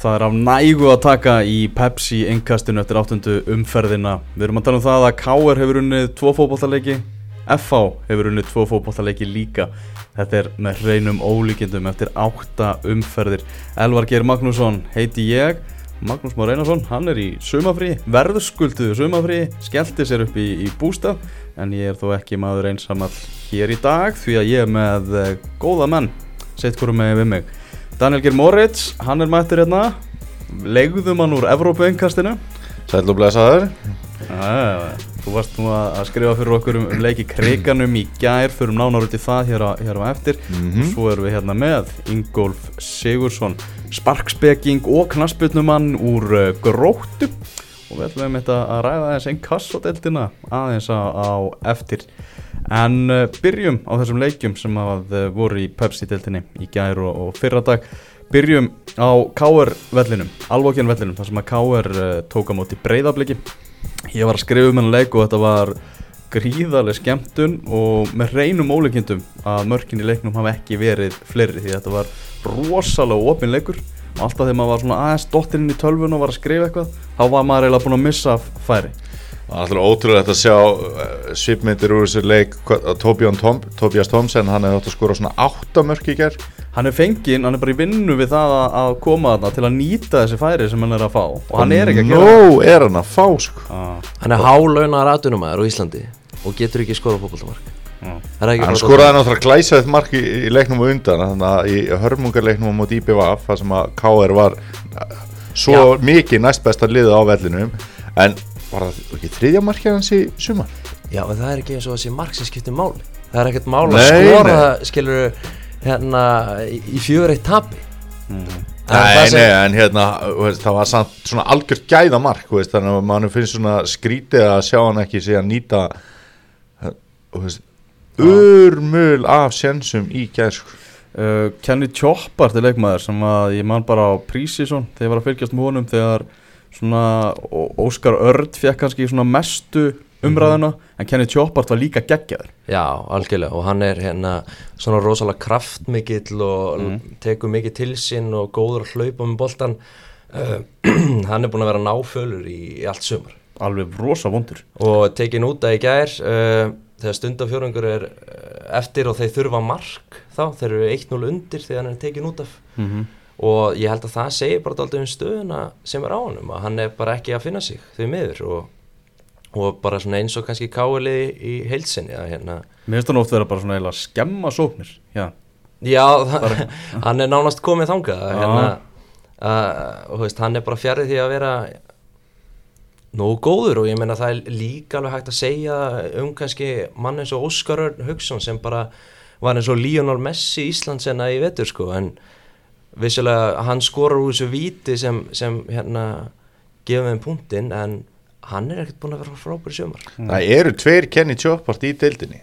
Það er af nægu að taka í Pepsi innkastinu eftir áttundu umferðina. Við erum að tala um það að KR hefur unnið tvo fótballtaleiki, FH hefur unnið tvo fótballtaleiki líka. Þetta er með hreinum ólíkindum eftir átta umferðir. Elvar Geir Magnússon heiti ég. Magnús Már Einarsson, hann er í sumafrí, verðskulduðu sumafrí, skellti sér upp í, í bústað en ég er þó ekki maður einsamall hér í dag því að ég er með eh, góða menn, sett hverju með við mig. Daniel Geir Moritz, hann er mættur hérna, legðum hann úr Evrópa-engkastinu. Sæl og blæsaður. Þú varst nú að skrifa fyrir okkur um, um leiki kriganum í gær, fyrir um nánar út í það hér á, hér á eftir. Mm -hmm. Svo erum við hérna með Ingolf Sigursson sparkspekking og knasputnumann úr uh, gróttu og við ætlum við að ræða þess einn kassodeldina aðeins á eftir en uh, byrjum á þessum leikjum sem að uh, voru í Pepsi-deltinni í gær og, og fyrra dag byrjum á K.R. vellinum alvokjan vellinum þar sem að K.R. tók á móti breyðabliki ég var að skrifa um hennar leik og þetta var gríðarlega skemmtun og með reynum óleikindum að mörkin í leiknum hafa ekki verið fleiri því þetta var rosalega opin leikur alltaf þegar maður var svona aðeins dottirinn í tölvun og var að skrifa eitthvað þá var maður eiginlega búin að missa færi Það er ótrúlega að sjá uh, svipmyndir úr þessu leik Tom, Tobias Thomsen, hann hefði átt að skora svona 8 mörk í gerð Hann er fenginn, hann er bara í vinnu við það að, að koma þarna til að nýta þessi færi sem hann er að fá. Og hann er ekki að gera Nó er hann að fá sko. Ah. Hann er hálaunar aðdunumæður á Íslandi og getur ekki skora fókbaltamark ah. Hann skoraði náttúrulega glæsaðið mark í, í leiknum og undan þannig að í hörmungarleiknum mot IPVF það sem að KR var svo Já. mikið næst besta liða á vellinum. En var það ekki þriðja markið hans í sumar? Já, en það er ekki eins og þessi mark sem skiptir máli. Það er ekkert máli að skora það skilur hérna í fjögur eitt tabi mm. Nei, sem... nei, en hérna veist, það var samt svona algjört gæðamark veist, þannig að mann finnst svona skrítið að sjá hann ekki sé að nýta veist, urmul af sjensum í gæð uh, Kenny Choppart er leikmaður sem að ég man bara á Prísísson þegar ég var að fylgjast með honum þegar svona Óskar Örd fekk kannski svona mestu umræðina mm -hmm. en Kenny Choppart var líka geggjaður Já, algjörlega og hann er hérna svona rosalega kraftmikill og mm. tekur mikið til sín og góður að hlaupa með boltan uh, hann er búin að vera náfölur í, í allt sumar Alveg rosa vondur og tekið núta í gær uh, þegar stundafjörðungur er eftir og þeir þurfa mark þá, þeir eru 1-0 undir þegar hann er tekið nútaf mm -hmm. Og ég held að það segir bara alltaf um stöðuna sem er á hann að hann er bara ekki að finna sig því miður. Og og bara svona eins og kannski káli í heilsinni að hérna Mér finnst það nótt að vera bara svona eða skemma sóknir Já, Já bara, hann er nánast komið þangað hérna, og veist, hann er bara fjarið því að vera nógu góður. Og ég meina það er líka alveg hægt að segja um kannski mann eins og Óskar Haugsson sem bara var eins og Lionel Messi Íslandsena í vetur sko. En vissulega hann skorur úr þessu viti sem, sem hérna gefum við punktinn en hann er ekkert búin að vera frábæri sjömar Það eru tveir Kenny Choppart í deildinni.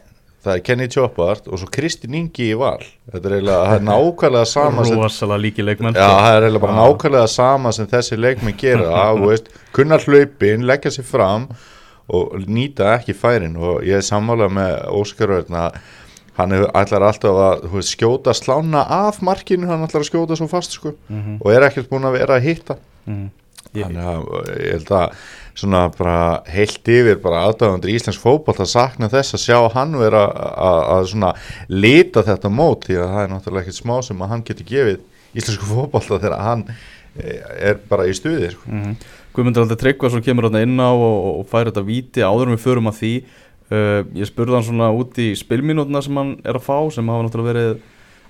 Það er Kenny Choppart og svo Kristinn Ingi í val. Þetta er eiginlega nákvæmlega sama Rósalega líki leikmenn. Já, það er eiginlega bara nákvæmlega sama sem þessi leikmenn gera veist, kunnar hlaupin, leggja sér fram og nýta ekki færin. Og ég er sammálað með Óskar Örn að hann ætlar alltaf að veist, skjóta slána af markinu, hann ætlar að skjóta svo fast sko, mm -hmm. og er ekkert búin að vera að hitta mm þannig að ég held að svona bara heilt yfir bara aðdáðandur í Íslands fókból að sakna þess að sjá hann vera að svona lita þetta mót því að það er náttúrulega ekkert smá sem að hann getur gefið íslensku fókból þegar hann eh, er bara í stuðir sko. mm -hmm. Guðmundur Aldar Tryggvarsson kemur inn á og, og fær þetta viti áður við förum að því uh, ég spurði hann svona út í spilminútuna sem hann er að fá sem hafa náttúrulega verið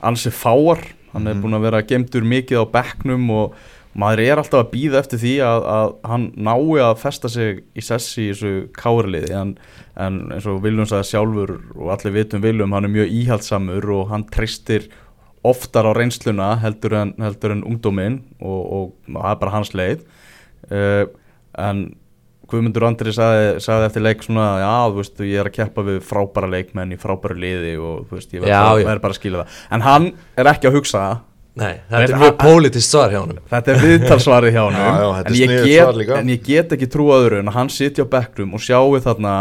ansi fáar. Hann mm er búin að vera gemtur mikið á bekknum og maður er alltaf að býða eftir því að, að hann nái að festa sig í sessi í þessu kárliði en, en eins og Viljum sagði sjálfur og allir vitum Viljum, hann er mjög íhaldsamur og hann tristir oftar á reynsluna heldur en, heldur en ungdóminn og, og það er bara hans leið. Uh, en Guðmundur Andri sagði, sagði eftir leik svona já, þú veist, ég er að keppa við frábæra leikmenn í frábæra liði og þú veist, ég verður bara að skilja það. En hann er ekki að hugsa það. Nei, þetta er mjög pólitist svar hjá hann Þetta er viðtalsvari hjá hann en, en ég get ekki trú aður en hann sitja á bekknum og sjáu þarna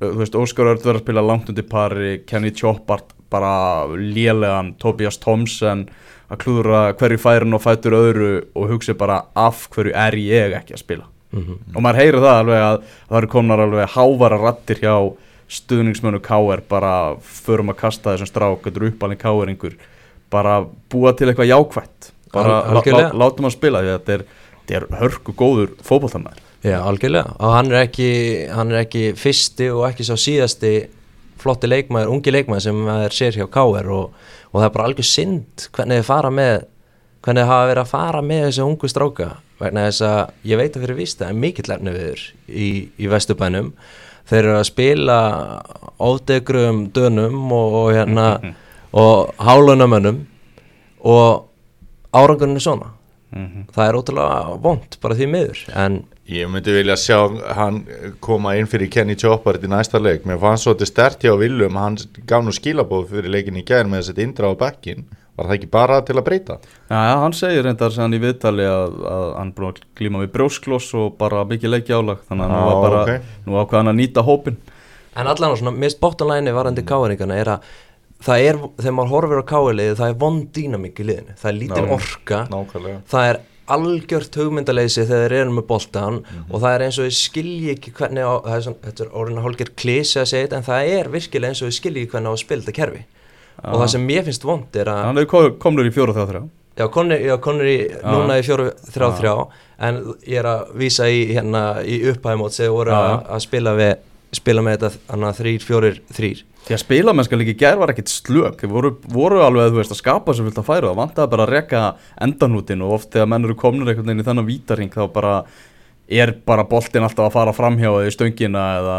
þú veist, Óskar Örd verður að spila langt undir pari Kenny Choppart bara lélegan Tobias Thompson að klúðra hverju færin og fætur öðru og hugsa bara af hverju er ég ekki að spila og maður heyrir það alveg að það eru komnar alveg hávara rattir hjá stuðningsmönu K.R. bara förum að kasta þessum strák, þetta er uppalinn K.R.ingur bara búa til eitthvað jákvætt. Bara Al- lá, látum að spila því að þetta er, er hörku góður fótboltamæður Já, algjörlega. Og hann er ekki, hann er ekki fyrsti og ekki sá síðasti flotti leikmaður, ungi leikmaður sem maður sér hjá KR og, og það er bara algjör synd hvernig þið fara með hvernig þið hafa verið að fara með þessu ungu stráka vegna þess að ég veit að fyrir víst það er mikill efni viður í, í vesturbænum. Þeir eru að spila ódegrum dönum og, og hérna og hálunamönnum og árangurinn er svona. Það er ótrúlega vond bara því miður en Ég myndi vilja sjá hann koma inn fyrir Kenny Chopper í næsta leik. Mér fannst svolítið stert hjá Willum. Hann gaf nú skilabóð fyrir leikin í gær með að setja indra á bekkin var það ekki bara til að breyta? Já, já, hann segir reyndar sem hann í viðtali að, að hann glíma við brjóskloss og bara mikið leikja álag þannig að nú Já, var bara, ok. nú ákvað hann að nýta hópin En allan á svona, mist bóttanlæginni varandi káeringana er að það er, þegar maður horfir á káeliði, það er vond dýnamík í liðinu, það er lítil Já. orka, nákvæmlega. Það er algjört hugmyndaleysi þegar þeir eru með boltan og það er eins og þau skilji ekki hvernig á, það er svona, þetta er orðin að hálfger klísi að segja þetta, en það er virkilega eins og þau skilji ekki hvernig á að spila þetta kerfi og það sem mér finnst vond er að hann er komnur í fjóra þrjá þrjá. Já, já, Conny núna í fjóru þrjá þrjá. En ég er að vísa í hérna í upphæðumót sem voru að, spila, við, spila með þetta þrýr, fjórir, þrýr því að spilamennska líka í gær var ekkit slök. Þeir voru, voru alveg veist að skapa sem vilt að færa. Það vantaði bara að rekka endanútin og oft þegar menn eru komnur einhvern veginn í þennan vítaring þá bara er bara boltinn alltaf að fara framhjá eða í stöngina eða.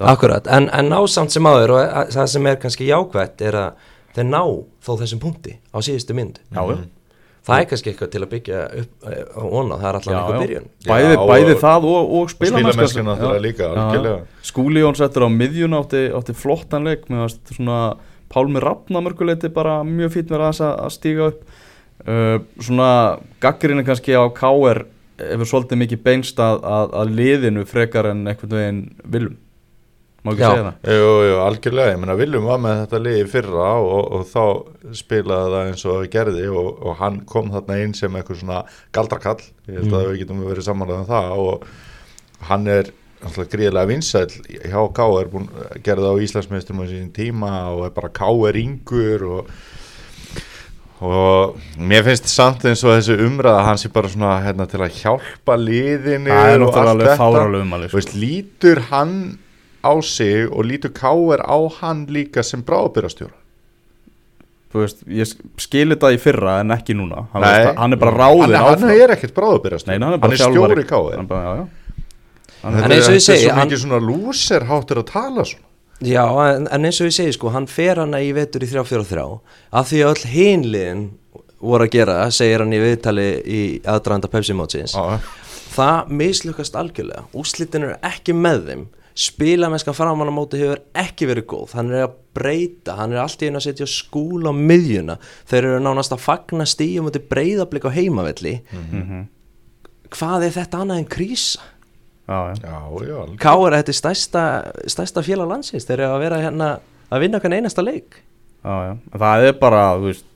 Akkurat, en, en ná samt sem áður og að- það sem er kannski jákvætt er að þeir ná þó þessum punkti á síðustu mynd. Já, já, það er kannski eitthvað til að byggja upp eh, á vona, það er alltaf já. byrjun. Bæði, Já, bæði og- það og, og spilamennska spilamennska náttúrulega líka, algjörlega. Skúli Jón settur á miðjun átti, átti flottan leik með svona Pálmi Rafna mörguleiti bara mjög fýtt verið aðeins að stíga upp. Uh, svona gaggrinu kannski á KR hefur svolítið mikið beinst að, að, að liðinu frekar en einhvern veginn viljum má ekki Já. segja það Jú, jú, algjörlega, ég meina Viljum var með þetta liði í fyrra og, og þá spilaði það eins og það gerði og, og hann kom þarna inn sem eitthvað svona galdrakall, ég held að við getum verið samanlega um það og hann er alltaf gríðilega vinsæll hjá K.R. búin að gera það á Íslandsmeistrum á sín tíma og er bara K.R. yngur og og mér finnst samt eins og þessi umræða hans er bara svona hérna, til að hjálpa liðinu það er og allt alveg þetta. Þú veist, lítur hann á sig og lítur Káir á hann líka sem bráðbyrjastjóra þú veist, ég skil þetta í fyrra en ekki núna. Hann, Nei. veist, hann er bara ráðin hann, hann er ekkert bráðbyrjastjóra Nei, hann er bara hann er stjóri Káir Hann bara, já, já. En þetta eins og er, er svo mikið svona lúser háttur að tala svona? Já, en, en eins og ég segi sko, hann fer hana í vetur í 3-4-3 af því að öll hinliðin voru að gera, segir hann í viðtali í aðdraðanda Pepsi-mótsins það mislukast algjörlega. Úslitin eru ekki með þeim spilamennska framan á móti hefur ekki verið góð hann er að breyta, hann er allt í einu að setja skúla á miðjuna þeir eru nánast að fagna stíum út í breyðablík á heimavelli hvað er þetta annað en krísa? Já, já. já, alveg. Káur, þetta er stærsta, stærsta félag landsins þeir eru að vera hérna að vinna hvern einasta leik Já, já. Það er bara, þú veist,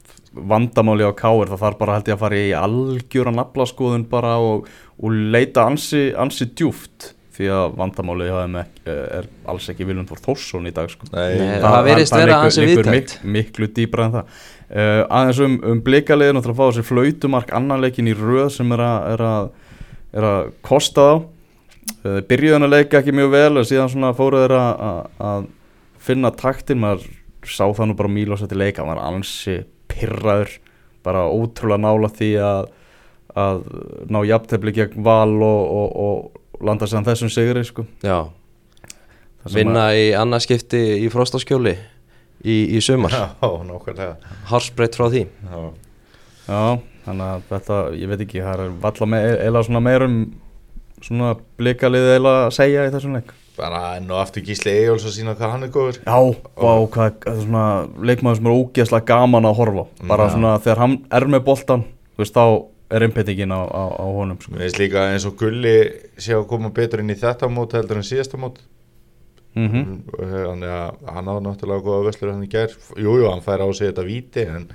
vandamáli á káir, það þarf bara held ég að fara í algjöra naflaskoðun bara og, og leita ansi, ansi djúft því að vandamáli hjá þeim ek- er alls ekki Viljum Þór Þórsson í dag sko. Nei, Nei, það virðist vera ansi liggur víðtækt. mik, miklu dýbra en það. Uh, aðeins um, um blikaliðin og að fá þessi flautumark annarleikin í röð sem er að, er að, er að kosta þá. Uh, byrjuðan að leika ekki mjög vel og síðan svona fóru þeir að, að, að finna taktin. Maður sá það nú bara Mílos eftir leika hann var ansi pirraður. Bara ótrúlega nála því að að ná jafntefli gegn val og, og, og landa sér þessum sigri sko. Vinna í annarskipti í frostaskjóli í, í sumar já, nákvæmlega Harsbreytt frá því já. Já, þannig að þetta, ég veit ekki, það er valla me eila svona meirum svona blikalið eila að segja í þessum leik. bara enn og aftur Gísli Egjóls að sína hvað hann er góður Já, vá, hvað, það er svona leikmaður sem er ógeðslega gaman að horfa. Bara Já. svona þegar hann er með boltan, þú veist, þá innbyttingin á, á, á honum, sko. Mér finnst líka eins og Gulli sé að koma betur inn í þetta mót heldur en síðasta mót. Mm þannig að hann á náttúrulega góða vöslur hann í gær, jújú, hann fær á sig þetta víti en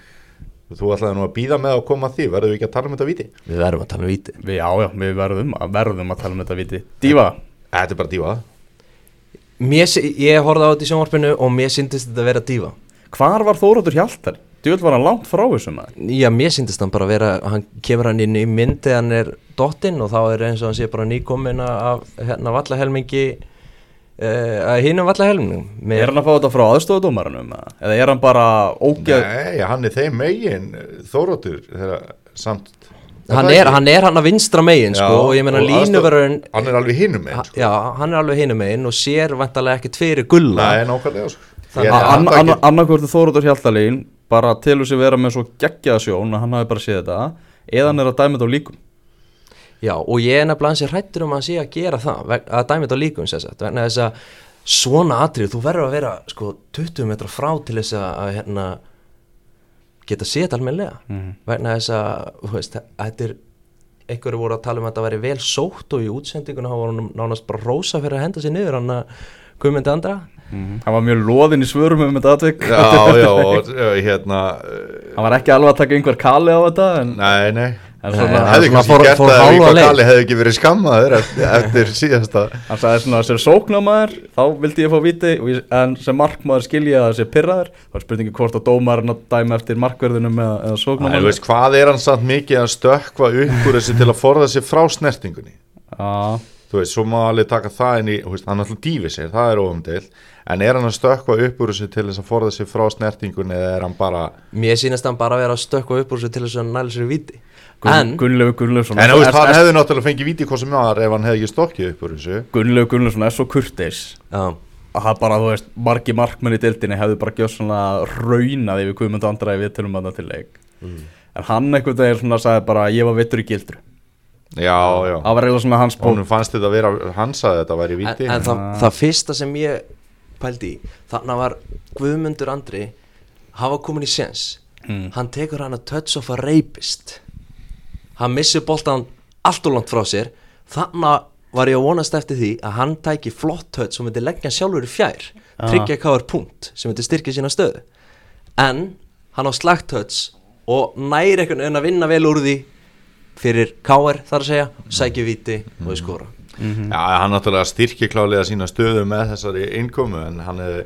þú ætlaði nú að býða með að koma að því. Verður við ekki að tala um þetta viti Við verðum að tala um víti. Við, já, já, við verðum, að- verðum að tala um þetta viti Díva, þetta er bara dífa mér, Ég horfði á þetta í sjónvarpinu og mér syndist þetta að vera dífa hvar var Þóróttur Hjaltar? Djúvel var hann langt frá þessu maður Já, mér syndist hann bara vera hann kemur hann inn í myndi hann er dottinn og þá er eins og hann sé bara nýkomin af hérna vallahelmingi uh, að hinum vallahelmingum Er hann að fá þetta frá aðstofadómaranum? Eða er hann bara ógeð nei, hann er þeim megin þóróttur þegar samt hann er, hann er hann að vinstra megin sko, og ég meina línuverðurinn hann er alveg hinum megin sko. Já, hann er alveg hinum megin og sér vantarlega ekkert fyrir gulla nei, nákvæmlega sko. Er Annarkvörðu Þóróttur Hjaltalín bara telur sig vera með svo geggjaða sjón að hann hafi bara séð þetta eða hann er að dæma þetta á líkum Já, og ég er nefnilega hans ég hrættur um að sé að gera það að dæmi þetta á líkum sem sagt, vegna þess að svona atrið, þú verður að vera sko 20 metra frá til þess að, hérna, geta séð almennilega Mhm. vegna þess að þú veist, þetta er einhverju voru að tala um að þetta væri vel sótt og í útsendinguna voru hann nánast bara rósa fyrir að henda sér niður hann að Guðmundi Andra. Hann var mjög loðinn í svörum um þetta atvik. Já, já, og hérna Hann var ekki alveg að taka einhver kali á þetta en, nei, nei. En svona, hann hefði kannski fór- gert fór það Ívar leið. Kalli hefði ekki verið skammaður eftir, eftir síðasta. Hann sagði svona sem sóknamaður þá vildi ég fá viti og ég, en sem markmaður skilja það sé pyrraður þá er spurningi hvort að dómarinn að dæma eftir markverðunum eða, eða veist, hvað er hann samt mikið að stökkva upp úr þessi til að forða sér frá snertingunni? Já, þú veist, svo má alveg taka það inn í þú veist, hann er alltaf dýfi sér, það er ofumdeil en er hann að stökkva upp úr þessi til þess að forða sér frá snertingunni eða er hann bara Mér sýnast hann bara að vera að stökka upp úr sér til þess að næla sér viti En, Gunnlegu Gunnlaugsson en þú veist, hann hefði náttúrulega fengið víti hvað sem var ef hann hefði ekki stokkið upp úr þessu. Gunnlegu Gunnlaugsson er svo kurteis. Já, að það bara, þú veist, margi markmenn í dildinni hefðu bara gjöð svona raunað yfir Guðmund já, já, það var eiginlega svona hans bók. Honum fannst þetta að vera hann sagði þetta að vera í en, víti en það, það fyrsta sem ég pældi í, þarna var Guðmundur Andri hafa komin í sens Mm. hann tekur hann að touch of a rapist. Hann missir boltan allt og langt frá sér. Þarna var ég að vonast eftir því að hann tæki flott touch og myndi leggja hann sjálfur í fjær. Tryggja káður punkt sem myndi styrkja sína stöðu. En hann á slagt touch og næri einhvern veginn að vinna vel úr því fyrir káður þar að segja sækja viti og þau skora. Já, hann náttúrulega styrkir klálega sína stöðu með þessari innkomu en hann hefði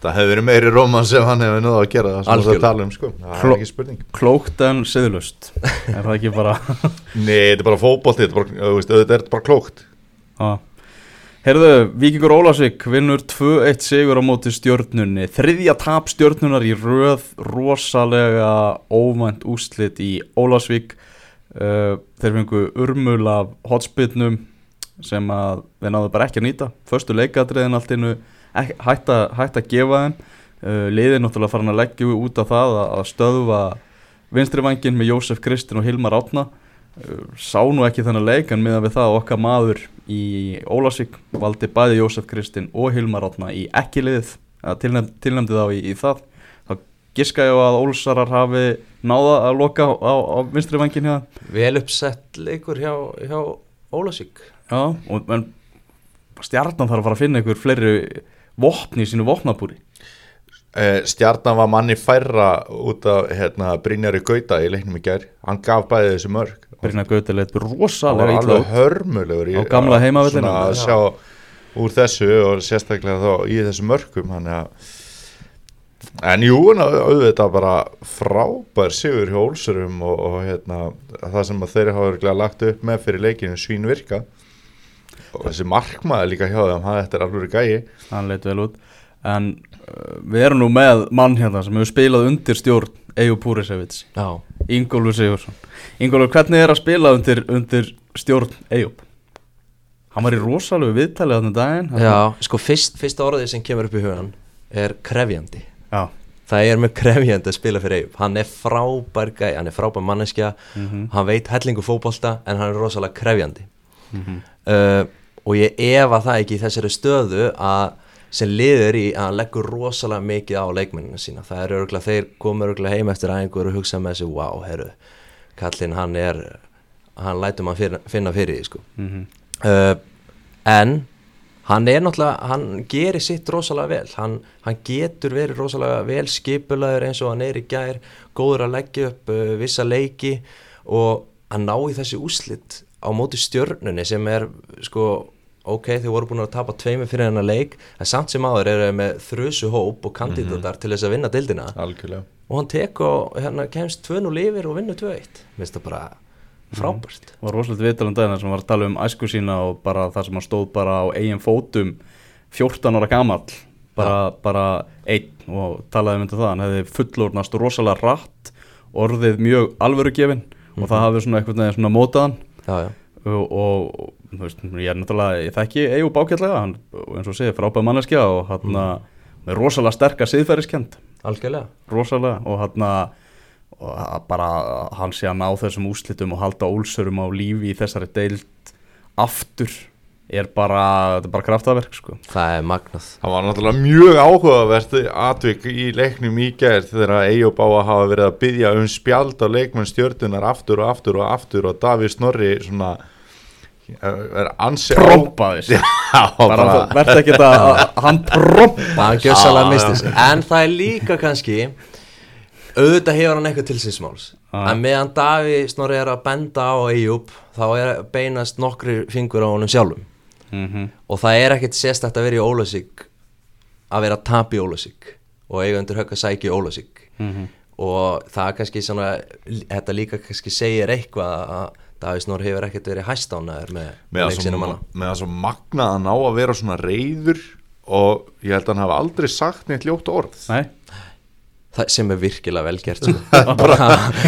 það hefði verið meiri rómans ef hann hefði náða að gera það sem um sko, það er Kló- ekki spurning. klókt en siðlust er það ekki bara Nei, þetta er bara fótbolti, þetta er bara, er klókt. Já. Heyrðu, Víkingur Ólásvík vinnur 2-1 sigur á móti stjörnunni. Þriðja tap stjörnunar í röð rosalega óvænt úslit í Ólásvík uh, þeir fengu urmul af hotspitnum sem að við náðum bara ekki að nýta. Förstu leikadriðin allt innu hægt að, gefa þeim. Uh, liðið náttúrulega farin að leggja út af það að, að stöðva vinstri vangin með Jósef Kristinn og Hilmar Átna uh, sá nú ekki þennan leik en miðan við það að okkar maður í Ólásvík valdi bæði Jósef Kristinn og Hilmar Átna í ekki liðið tilnefndi þá í, í það þá giska ég á að Ólsarar hafi náða að loka á, á, á vinstri vangin þeim. vel uppsett leikur hjá, hjá Ólasík Já, og, en stjarnan þarf að fara að finna einhver fleiri vopni í sínu vopnabúri eh, Stjarnan var manni færra út af hérna, Brynjari Gauta í leiknum í gær hann gaf bæði þessu mörg Brynja Gauti leitt hann var rosalega illa alveg hörmulegur í, Á gamla heimavellinum. svona að Já. sjá úr þessu og sérstaklega þá í þessu mörgum hann að en jú, en auðvitað bara frábær sigur hjá Olsurum og, og hérna, það sem að þeir hafa lagt upp með fyrir leikinu svín virka. Og þessi markmaður líka hjá þeim, hann þetta er alveg gæi. Hann leitt vel út. En uh, við erum nú með mann hérna sem hefur spilað undir stjórn Eyjú Púrisevits, Já, Ingólfur Sigursson Ingólfur, hvernig er að spila undir, undir stjórn Eyjú? Hann var í rosalegu viðtalið þarna um daginn. Já sko fyrst, fyrsta orðið sem kemur upp í hugan er krefjandi Já, Það er með krefjandi að spila fyrir Eyjup Hann er frábær gæ, hann er frábær manneskja Mhm. Hann veit hellingu fótbolta En hann er rosalega krefjandi Mhm. uh, Og ég efa það ekki í þessari stöðu að sem liður í að hann leggur rosalega mikið á leikmennina sína það er örgulega, þeir koma örgulega heim eftir aðeingur og hugsa með þessu, wow, herru kallinn hann er hann lætum að finna, fyrir því sko. Mhm. uh, en hann er náttúrulega, hann gerir sitt rosalega vel, hann, hann getur verið rosalega vel skipulaður eins og hann er í gær, góður að leggja upp uh, vissa leiki og að ná í þessi úslit á móti stjörnunni sem er sko, ok, þau voru búin að tapa tveimur fyrir hennar leik, en samt sem áður þeir með þrjusu hóp og kandidatar til þess að vinna dildina algjörlega. Og hann tek og hérna kemst 2-0 yfir og vinnur 2-1 minnst það bara frábært. Var rosalega viðtalum dagina sem var að tala um æsku sína og bara það sem hann stóð bara á eigin fótum 14 ára gamall bara, bara einn og talaði um þetta það, hann hefði fullornast rosalega rætt orðið mjög alvörugefin og það hafði svona eitthvað neginn svona mótaðan já, já, og, og þú veist, ég er náttúrulega, ég þekki Eyjúb ágætlega, hann, eins og segir, frábæð manneskja og hann með rosalega sterkar siðferðiskend, rosalega og hann og að bara hann sé að ná þessum úslitum og halda ólsurum á lífi í þessari deild aftur er bara, þetta er bara kraftaverk sko. það er magnað Það var náttúrulega mjög áhugavert atvik í leiknum í gerð þegar Eyjó Bá að hafa verið að byggja um spjald á leikmenn stjörnunar aftur og aftur og aftur og Davíð Snorri svona er ansi á- prompaðis Já, bara, bara, verð ekki þetta að hann prompa það er Já, gjössalega já. mistis en það er líka kannski auðvitað hefur hann eitthvað til sínsmáls Já. en meðan Daví Snorri er að benda á Eyjúb þá er beinast nokkri fingur á honum sjálfum. Mm og það er ekkert sérstætt að vera í Ólasík að vera að tapa í Ólasík og eiga undir högg að sækja í Ólasík og það er kannski svona þetta líka kannski segir eitthvað að Davís Nór hefur ekkert verið hæstánaður með, með leiksinum svo, hana. með að svo magna að ná að vera svona reyður og ég held að hann hafa aldrei sagt neitt ljótt orð. Nei, það sem er virkilega velgert sko.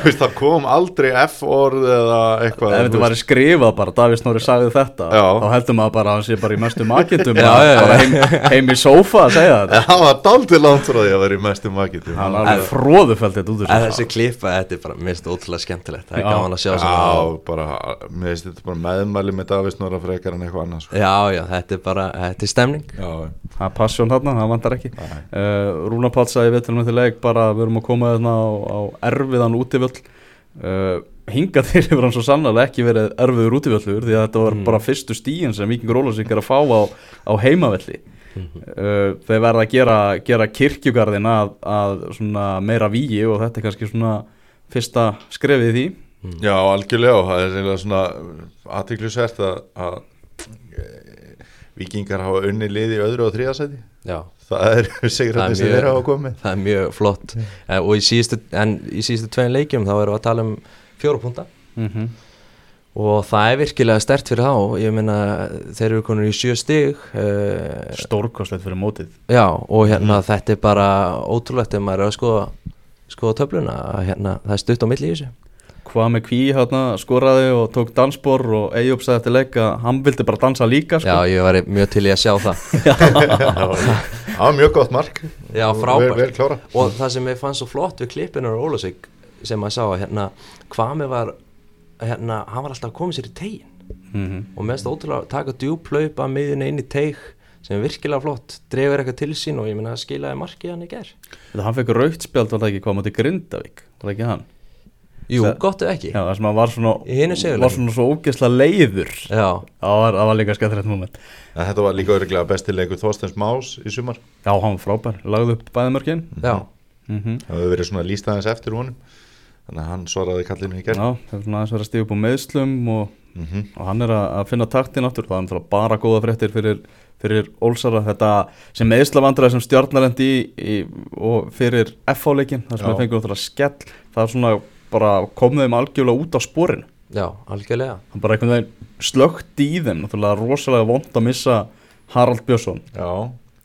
Þú veist, það kom aldrei F-orð eða eitthvað ef þú þetta væri skrifað bara Davís Snorri sagði þetta Já. þá heldur maður bara að hann sé bara í mestu makindum Já, já, já. bara heim, heim í sófa að segja þetta. Það var frá því að vera í mestum makitum hann alveg fróðufælt þetta út úr þessi klippa, þetta er bara mist ótrúlega skemmtilegt. Það er Já. gaman að sjá Já, bara, mér finnst þetta bara meðmæli með Davís Nóra frekar en eitthvað annars já, já, þetta er bara, þetta er stemning Já, það passjón þarna, það vantar ekki Rúna Páll sagði við til með til leik bara við erum að koma þarna á, á erfiðan útivöll. Uh, hingað til hefur hann svo sannlega ekki verið erfiður útivöllur því að þetta var bara fyrstu stíin sem Víkingur Ólafsvík er að fá á, á heimavelli. Uh, þeir verða að gera, gera kirkjugarðin að, að svona meira víi og þetta er kannski svona fyrsta skrefið í því. Já, algjörlega og það er svona aðtiklusvert að, að vikingar hafa unni liði í öðru og þriðasæti já, það er sigrandi sem mjög- þeir hafa komið. það er mjög flott. En, og í síðustu, en í síðustu tvein leikjum þá erum við að tala um fjóra punta. Mm og það er virkilega stert fyrir þá. Ég meina þeir eru konur í sjö stig uh, stórkostlegt fyrir mótið. Já og hérna þetta er bara ótrúlegt ef maður er að skoða skoða töfluna. Hérna það er stutt á milli í þessu hvað með kví hérna skoraði og tók dansbor og Eyjób sagði eftir leik að hann vildi bara dansa líka sko. já ég var mjög til í að sjá það. Það var mjög gott mark. Já frábært. og það sem ég fann svo flott við klippinu á Ólasík sem maður sá að hérna hvað með var hérna hann var alltaf að koma sér í tegin mm og mest ótrúlega að taka djúplaupa miðjuna inn í teig sem er virkilega flott dregur eitthvað til sín og ég meina skilaði markið hann í ger Þetta hann fekk raukt spjald var það ekki hvað mútið Grindavík? Var það ekki hann? Jú, Það- gott ef ekki. Já, það sem hann var svona Í hinu sigurleiknum. var svona svo ógeðslega leiður. Já, það var, var líka skemmtilegt moment. En Þetta var líka örgulega besti leikur Þorsteins Más í sumar. Já, hann var frábær, lagði upp bæðumörkin já, mm -hmm. það hefur verið svona líst aðeins eftir honum. Þannig að hann svaraði kallinu í gerð Já, það er svona aðeins verið að stíða upp á meðslum og, mm og hann er að, að finna taktin aftur. Það er náttúrulega bara góða fréttir fyrir, fyrir Ólsara, þetta sem meðslavandræði sem í, og fyrir F-áleikin, það sem við fengum náttúrulega skell, það er svona bara komið þeim algjörlega út á sporinu. Já, algjörlega. Hann bara einhvern veginn slögt í þeim náttúrulega rosalega vond að missa Harald Björnsson. Já,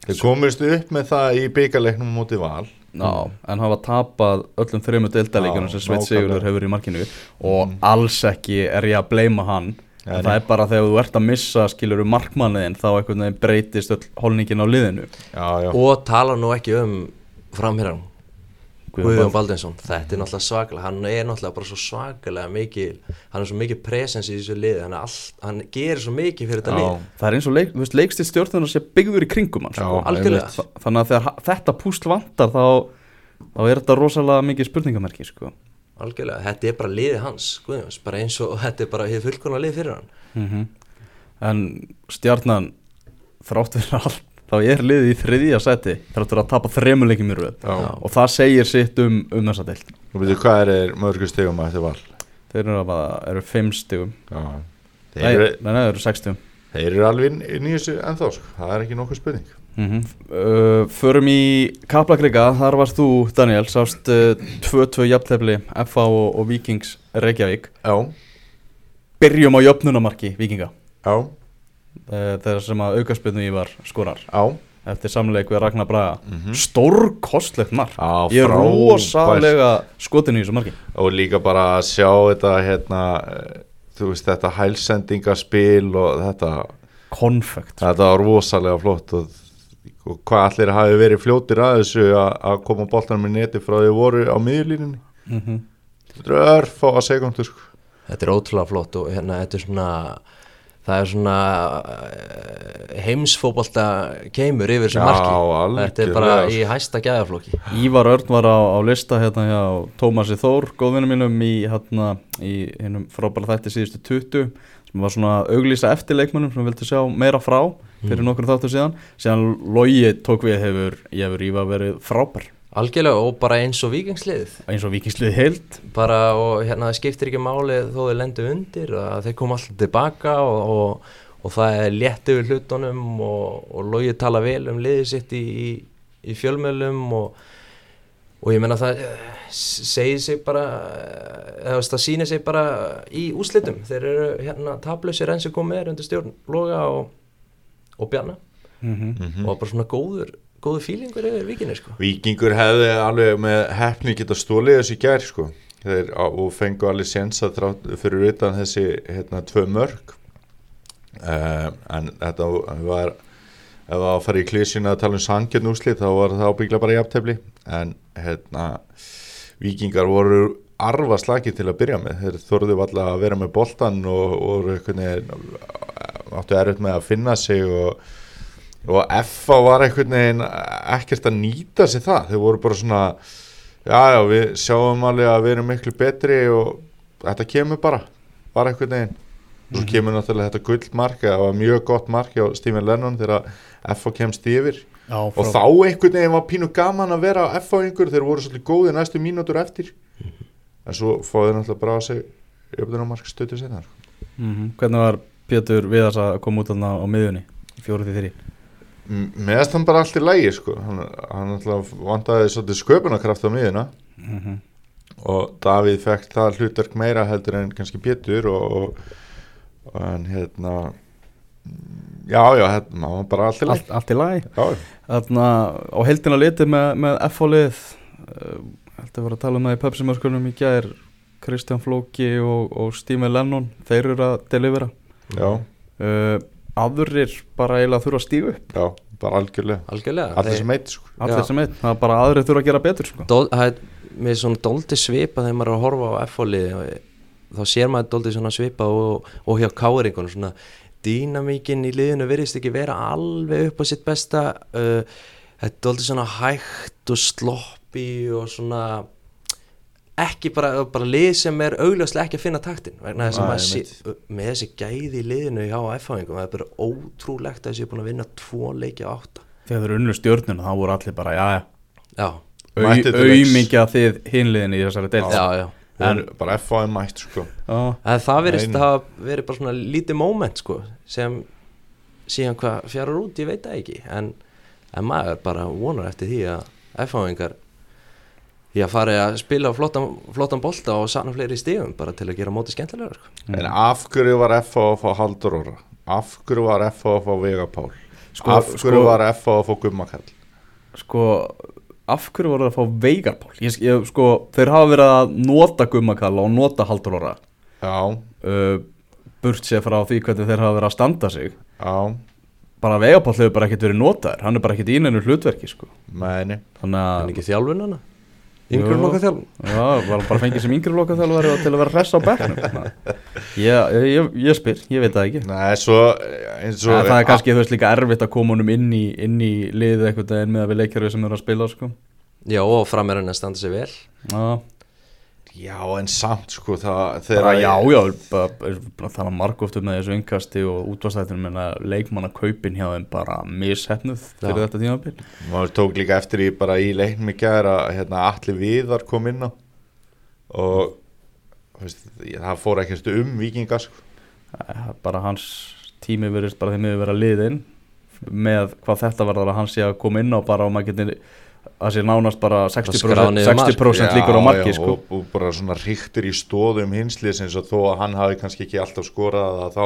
þau komist upp með það í byggarleiknum mútið val. Já, en hafa tapað öllum þreymur deildalíkunum sem Sveit. Sigurður hefur í markinu. Og alls ekki er ég að bleima hann. En nei. það er bara þegar þú ert að missa skilur um markmanniðin þá einhvern veginn breytist öll holningin á liðinu. Já, já, Og tala nú ekki um framherran Guðjón Baldinsson, þetta er náttúrulega svakalega hann er náttúrulega bara svo svakalega mikil hann er svo mikið presens í þessu liði. Hann, all, hann gerir svo mikið fyrir þetta Já. lið. Það er eins og leik, þú veist, leikstilt stjórnuna sé byggður í kringum hann sko. Þannig að þegar þetta púsl vantar þá, þá er þetta rosalega mikið spurningamerki sko. algjörlega, þetta er bara liðið hans Guðjóns, bara eins og þetta er bara fullkona lið fyrir hann. Mm En stjarnan þrátt fyrir allt þá er liðið í þriðja seti þrátt fyrir að tapa þremuleikim í röð. Og það segir sitt um, um þessa deild. Og veitu hvað er mörgur stegum að þetta val? Þeir eru, bara, eru fimm nei, þeir, eru, nei, nei, þeir eru sex stigum. Þeir eru alveg þessu ennþá sko. það er ekki nokkuð spurning. Mm -hmm. uh, Förum í Kaplakrika, þar varst þú Daniel. Sást uh, 2-2 jafntefli FA og, og Vikings Reykjavík. Já, byrjum á jöfnunamarki Vikinga já, uh, þegar sem að aukaspilnu í var skorar. Já. Eftir samleik við Ragnar Braga. Mhm. stórkostlegt mark. Já, ég er rosalega skotin í þessu marki. Og líka bara að sjá þetta hérna, eh, þú veist þetta hælsendingaspil og þetta konfekt þetta var rosalega flott og, og hvað allir hafi verið fljótir að þessu að, að koma boltanum í neti frá því voru á miðurlínunni mm -hmm. þetta er örf á sekundu sko. Þetta er ótrúlega flott og hérna þetta er svona það er svona uh, heimsfóbolta keimur yfir þessu marki. Þetta er bara í hæsta gæðaflokki. Ívar Örn var á, á lista hérna hjá Tómasi Þór, góðvinnum mínum í hérna í hennum frábæra þætti síðustu 20 sem var svona auglýsa eftir leikmönnum sem vildi sjá meira frá fyrir Mm. nokkur þáttu síðan. Síðan Logi tók við hefur, hefur Ívar verið frábær algjörlega og bara eins og vikingsliðið eins og vikingslið heilt bara og hérna það skiptir ekki máli þó þau lendu undir að þeir koma alltaf tilbaka og, og, og það er létt yfir hlutunum og, og logið tala vel um liðið sitt í, í, í fjölmjölum og, og ég menna það eh, segir sig bara eh, það sýnir sig bara í úslitum þeir eru hérna tablusir enn sem komið er undir stjórn loga og, og bjarna. Mm -hmm. mm og bara svona góður góður fílingur yfir vikinni sko. Víkingur hefði alveg með hefni geta stólið þessu í gær sko. Þeir, og fengu alveg þrátt fyrir utan þessi hérna, tvö mörg uh, en þetta var ef það var að fara í klísina að tala um sangjarn úslit þá var það ábyggla bara jafntefli. En hérna Víkingar voru arfa slagið til að byrja með. Þeir þorðu alltaf að vera með boltan og, og veginn áttu erfitt með að finna sig og og FA var einhvern veginn ekkert að nýta sér það. Þau voru bara svona já já við sjáum alveg að við erum miklu betri og þetta kemur bara bara einhvern veginn. Og svo kemur náttúrulega þetta gullmark það var mjög gott mark hjá Stephen Lennon þegar FA kemst yfir. Já, og þá einhvern veginn var pínu gaman að vera á FA yngur þeir voru svolítið góði næstu mínútur eftir. En svo fóðu náttúrulega bara á sig öfðunarmark stötu sinna mm Hvernig var Pétur við þess að koma út á miðjunni fjóruð í þrý meðast hann bara allt í lægi sko. hann, hann vandaði svolítið sköpunarkraft á miðuna mm -hmm. og Davíð fekk það hlutverk meira heldur en kannski Pétur og, og, og hann hérna já já, hérna, hann var bara allt í lægi allt, allt í lagi. Já, Þarna á heldina litið með, með F-fólið uh, Þetta var að tala um það í pöpsimörskunum í gær Kristján Flóki og, og Stími Lennon Þeir eru að delivera. Já, uh, Aðurir bara eiginlega þurfa að stígu upp já, bara algjörlega algjörlega allir sem eitt sko. Allir sem einn, það er bara aðrir þurfa að gera betur sko. Dól, það er með svona dóldi svipa þegar maður er að horfa á F-fólið þá sér maður dóldi svona svipa og, og hjá káringunum svona dýnamíkin í liðinu virðist ekki vera alveg upp á sitt besta uh, þetta er dóldi svona hægt og sloppi og svona ekki bara, bara lið sem er augljóslega ekki að finna taktin vegna þess að maður sé, með þessi gæði í liðinu hjá F-fáingum það er bara ótrúlegt að þessi er búin að vinna tvo leiki á átta. Þegar þeir eru unnu stjórnuna þá voru allir bara já, já. Auðmingja þið hinliðin í þessari deild. Já, já. En bara er mætt sko. Það verðist Nei, að hafa verið bara svona lítið moment sko sem síðan hvað fjarar út, ég veit það ekki. En, en maður bara vonar eftir því að F-fáingar ég að fara að spila á flottan, flottan bolta og sanna fleiri stífum bara til að gera móti skemmtilegar sko. en af hverju var FA að fá Haldur Óra af hverju var FA að fá Vega Pál? Sko- af hverju sko- var FA að fá Gummakall sko af hverju voru það að fá veigarpál ég, ég, sko, þeir hafa verið að nota gummakalla og nota haldurora já, uh, burt sér frá því hvernig þeir hafa verið að standa sig. Já, bara veigarpál hefur bara ekkert verið notaður. Hann er bara ekkert í neinu hlutverki sko. en þannig að ekki þjálfun hana yngri þjálfun já, var bara fengið sem yngri lokaþjálfari og til að vera hress á bekknum. Ég, ég, ég, ég spyr, ég veit það ekki. Nei, svo eins og En það er kannski þú veist líka erfitt að koma honum inn í, inn í liðið eitthvað en með að við leikjörfi sem eru að spila sko. já og fram er hann að standa sig vel. Já, Já, en samt sko það þegar já, já, bara, bara þannig að margóftu með þessu yngkasti og útvastættinu menna leikmanna kaupin hjá þeim bara mishefnuð fyrir Já. þetta tímabil maður tók líka eftir í bara í leiknum í gær að hérna, allir viðar kom inn á og veist, það fór ekkert um vikinga sko. Eh, bara hans tími verðist bara þeim yfir vera liðinn með hvað þetta var að hann sé að koma inn á bara og maður getur að sé nánast bara 60%, skráð niður mark. 60 líkur á marki já, sko. og, og bara svona ríktur í stóðum hinsliðs eins og þó að hann hafi kannski ekki alltaf skorað að þá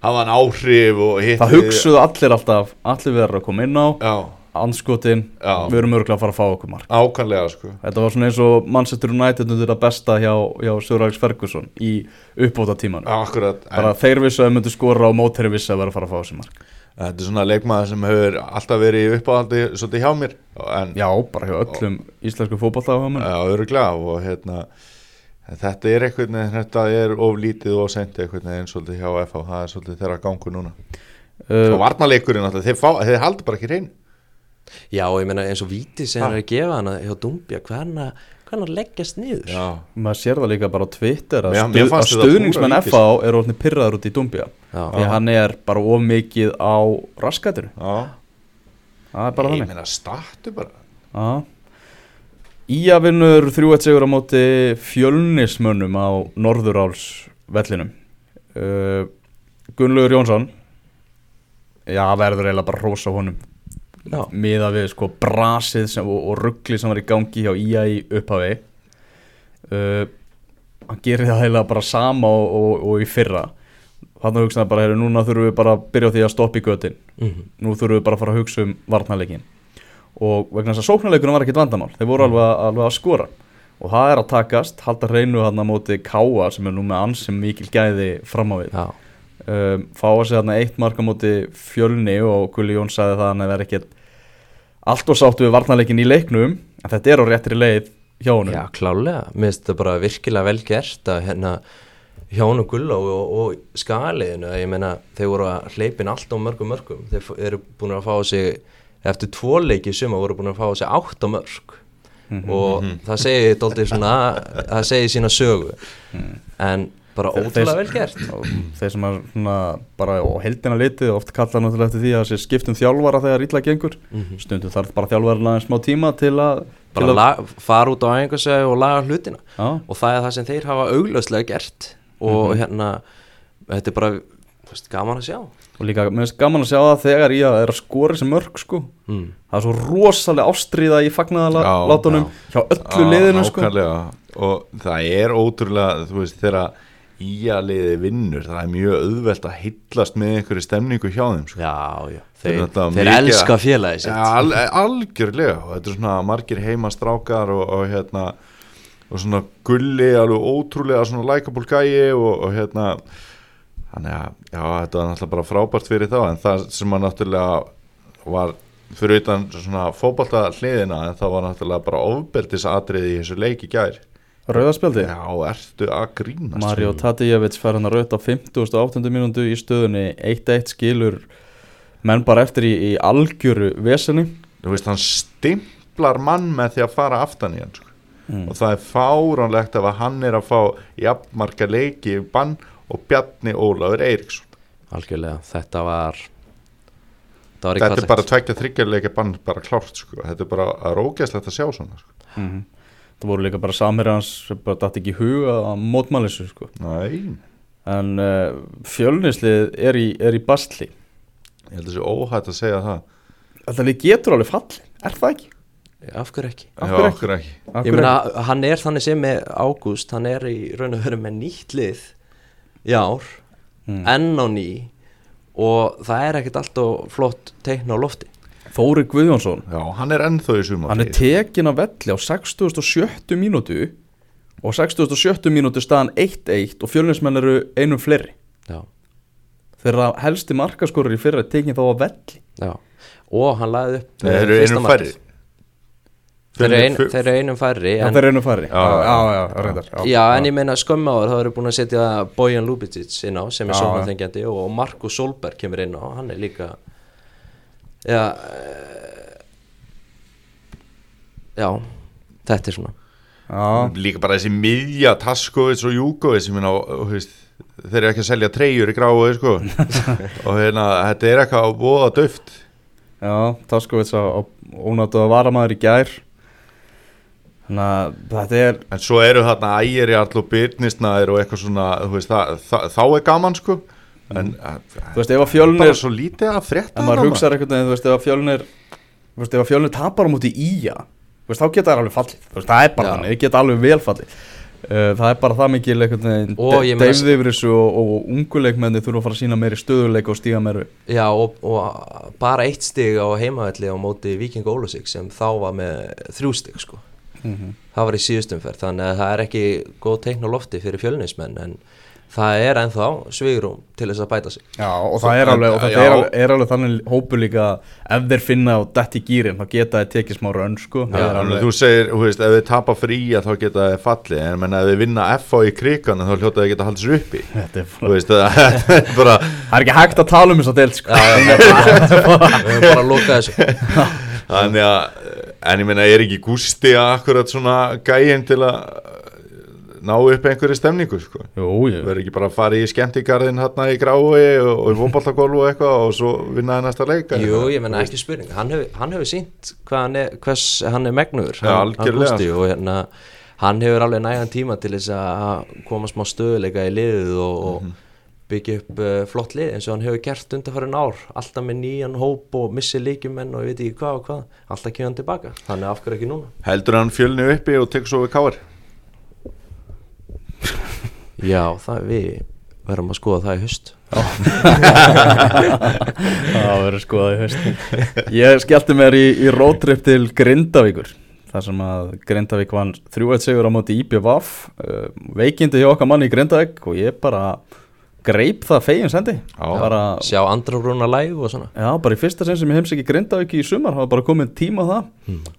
hafa hann áhrif og hitt það hugsuðu allir alltaf allir verður að koma inn á Já, anskotin, Já. við erum örgulega að fara að fá okkur mark ákanlega sko þetta var svona eins og Manchester United undir það besta hjá, hjá Sir Alex Ferguson í uppbóta tímanu Akkurat, en bara þeir vissu að þeir myndu skora og mótherri vissu að vera að fara að fá þessi mark þetta er svona leikmaður sem hefur alltaf verið í uppáhaldi svolítið hjá mér en já, bara hjá öllum íslensku fótballtafahöfum Já, öruglega og hérna en þetta er einhvern veginn, þetta er oflítið og sendi einhvern veginn svolítið hjá FH það er svolítið þeirra gangur núna. Uh, og varnarleikurinn alltaf, þeir, fá, þeir haldi bara ekki reyn Já, og ég meina eins og víti sem er að gefa hana hjá Dumbia, hvernig hvernig leggjast niður. Já, maður sér það líka bara á Twitter að, stuð, að stuðningsmenn. FH eru orðinni pyrraður út í Dumbia. Því hann er bara of mikið á raskatinu já. Það er bara Ég þannig. meina, startu bara. Já. Ía vinnur 3-1 sigur á móti fjölnismönnum á Norðuráls vellinum uh, Gunnlaugur Jónsson. Já verður eiginlega bara rosa honum miða við sko brasið sem, og, og ruggli sem var í gangi hjá Ía í upphafi. Uh, hann gerir það eiginlega bara sama og, og, og í fyrra. Þannig hugsaði bara, heyru, núna þurfum við bara að byrja á því að stoppa í götin. Mhm, nú þurfum við bara að fara að hugsa um varnarleikin og vegna þess að sóknarleikunum var ekkit vandamál. Þeir voru alveg, að- alveg að skora. Og það er að takast, halda hreinu hann á móti Káa sem er nú með ansum mikil gæði fram á við. Já, um, fá að segja hann eitt mark á móti fjölni og Gulli Jón sagði það að hann er ekkit allt og sáttu við varnarleikin í leiknum en þetta er á réttri leið hjá honum. Já, klálega mér finnst þetta bara virkilega vel gert að hérna hjá honum Gulló og, og skaliðinu, ég meina þeir voru að hleypin allt á mörgum mörgum. Þeir eru búin að fá sig eftir tvo leiki suma voru búin að fá sig átt á mörg og það segir dóltið svona það segir sína sögu. En bara ótrúlega vel gert. og þeir sem er svona bara á heldina litið oft kalla náttúrulega eftir því að sé skiptum þjálfara þegar illa gengur. Mhm. stundum þarf bara þjálfara aðeins smá tíma til að, til bara að lag, fara út á einhversu og laga hlutina. Já, og það er það sem þeir hafa auglöslega gert. Og hérna þetta er bara þú veist, gaman að sjá. Og líka mér finnst gaman að sjá það þegar ég er að skora þessi mörg sko. Mm. það er svo rosalega ástríða í Já, fagnaðalátunum hjá öllu liðinu sko. og það er ótrúlega þú veist, þegar íaliði vinnur það er mjög auðvelt að hillast með einhverju stemningu hjá þeim sko. já, já, Þeir þeir, mikið- elska félagi sitt al, algjörlega og þetta er svona margir heimastrákar og, og hérna og svona gulli alveg ótrúlega svona likeable gæi og, og hérna þannig að já þetta var náttúrulega bara frábært fyrir þá en það sem að náttúrulega var fyrir utan svona fótbolta hliðina en það var náttúrulega bara ofbeldisatriði í þessu leik í gær Rauðaspjaldi já ertu að grínast Mario Tadijevits fær hann að rauta á 50.8. mínútu í stöðunni 1-1 skilur menn bara eftir í, í algjöru veseni þú veist hann stimplar mann með því að fara aftan í hann sko. Mm. og það er fáránlegt ef að hann er að fá jafnmarka leiki í bann og Bjarni Ólafur Eiríksson algjörlega, þetta var þetta var þetta ekki er bara tveggja þryggjarleika bann bara klárt sko. þetta er bara rókjæslegt að sjá svona sko. mm. Það voru líka bara samir hans sem bara dætt ekki í huga að mótmæli þessu sko. En uh, fjölnislið er í, er í bastli ég held að þessi óhætt að segja það lið getur alveg falli, er það ekki? af hverju ekki Af Já, hverju ekki? ekki Af ég meina, hann er þannig sem með Ágúst hann er í raun og veru með nýtt lið í ár Mm. enn á ný og það er ekkert alltaf flott teikna á lofti Þóri Guðjónsson. Já, hann er ennþá í sumar hann er tekin á velli á 67. mínútu og 67. mínútu staðan 1-1 og fjölnismenn eru einum fleiri. Já, þeirra helsti markaskorur í fyrra er tekin þá á velli. Já. Og hann lagði upp Þeir eru fyrsta einum markið. færri. Þeir eru ein- Fjölnir- þeir eru einum færri Já, en, þeir eru einu færri. Já, já, já, já, já, reyndar, já, já, en ég meina skömmu áður þá eru búin að setja Bojan Lubicic inn á sem er sóknarþengjandi og Markus Solberg kemur inn á hann er líka já eh, já, þetta er svona. Já, líka bara þessi miðja Taskovits og Júkovits og, og, þeir eru ekki að selja treyjur í gráu sko. og hérna, þetta er eitthvað að bóða döft já, Taskovits á, ónáttu að varamæður í gær. Þannig að þetta er en svo eru þarna ægir í allu byrnisnæðir og eitthvað svona veist, það, það, þá er gaman sko en Þú veist, ef að bara fjölnir svo lítið að frétta En maður hugsaður einhvern veginn, þú veist, ef að fjölnir Þú veist, ef að fjölnir tapar á múti íja Þú veist, þá geta það alveg fallið. Þú veist, það er bara þannig, það geta alveg vel fallið. Uh, Það er bara það mikil einhvern veginn Og ég meina- Deyfði yfir þessu og, og unguleikmenni þurfa að fara að sína meiri stöðuleik og stíga meiri Já og, og bara eitt stig á heimavelli á móti Viking Ólusík sem þá var með þrjú stig sko. Það var í síðustumferð þannig að það er ekki góð teikn á lofti fyrir fjölnismenn en það er ennþá svigrum til þess að bæta sig. Já, og það er alveg, Já. er alveg, er alveg þannig hópu líka ef þeir finna á dett í gýrin þá geta þeir tekið smá rönn sko. Það Já, er alveg, þú segir, þú veist, ef við tapa fría þá geta það fallið, en menn ef við vinna FA í krigan þá hljóta það geta haldið sér uppi. Þetta er þú bara, veist, það er bara það er ekki hægt að tala um þess að del sko. Við höfum bara að loka þessu. Þannig að, en ég meina, er ekki gústi að akkurat svona gæin til að ná upp einhverju stemningu, sko. Verður ekki bara að fara í skemmtigarðin hérna í grái og, og í fótballtakólu og eitthvað og svo vinna það næsta leik Jú, ég menna ekki spurning. Hann hefur, hann hefur sínt hvað hann er, hvers hann er megnuður Já, hann, algjörlega. Gústi, og hérna hann hefur alveg nægan tíma til þess að koma smá stöðuleika í liðið og, og byggja upp uh, flott lið eins og hann hefur gert undanfærin ár. Alltaf með nýjan hóp og missi líkjumenn og ég veit ekki hvað og hvað. Alltaf kemur hann tilbaka, þannig af hverju ekki núna? Heldur hann fjölni uppi og tekur svo við káir Já, það við verðum að skoða það í haust. Það verður skoðað í haust. Ég skellti mér í, í roadtrip til Grindavíkur þar sem að Grindavík vann 3-1 sigur á móti IPVAF uh, veikindi hjá okkar manni í Grindavík og ég bara greip það fegin sendi. Bara, sjá andra brúna live og svona. Já, bara í fyrsta sinn sem ég heimsæki Grindavík í sumar, það var bara komið tíma það.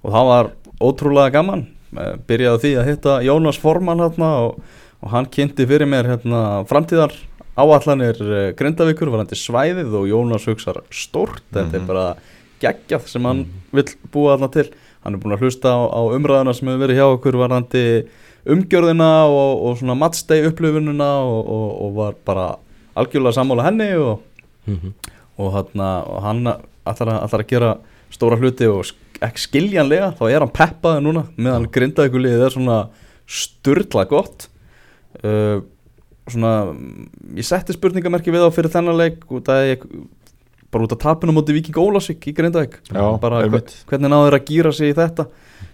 Og það var ótrúlega gaman. Byrjaði því að hitta Jónas Forman hérna og, og hann kynnti fyrir mér hérna framtíðar áallanir uh, Grindavíkur varandi svæðið og Jónas hugsar stórt, þetta er bara geggjað sem hann vill búa þarna til. Hann er búin að hlusta á, á umræðuna sem hefur verið hjá okkur varandi umgjörðina og, og svona matsteg upplifununa og, og, og var bara algjörlega sammála henni og, Mhm. og, þarna, og hann ætlar að, að gera stóra hluti og ekki skiljanlega þá er hann peppaði núna meðan liðið er svona sturla gott uh, svona ég setti spurningamerki við á fyrir þennan leik út að ég bara út af tapinu móti Víking Ólasvík í Grindavík. Bara hvernig náður að gýra sig í þetta?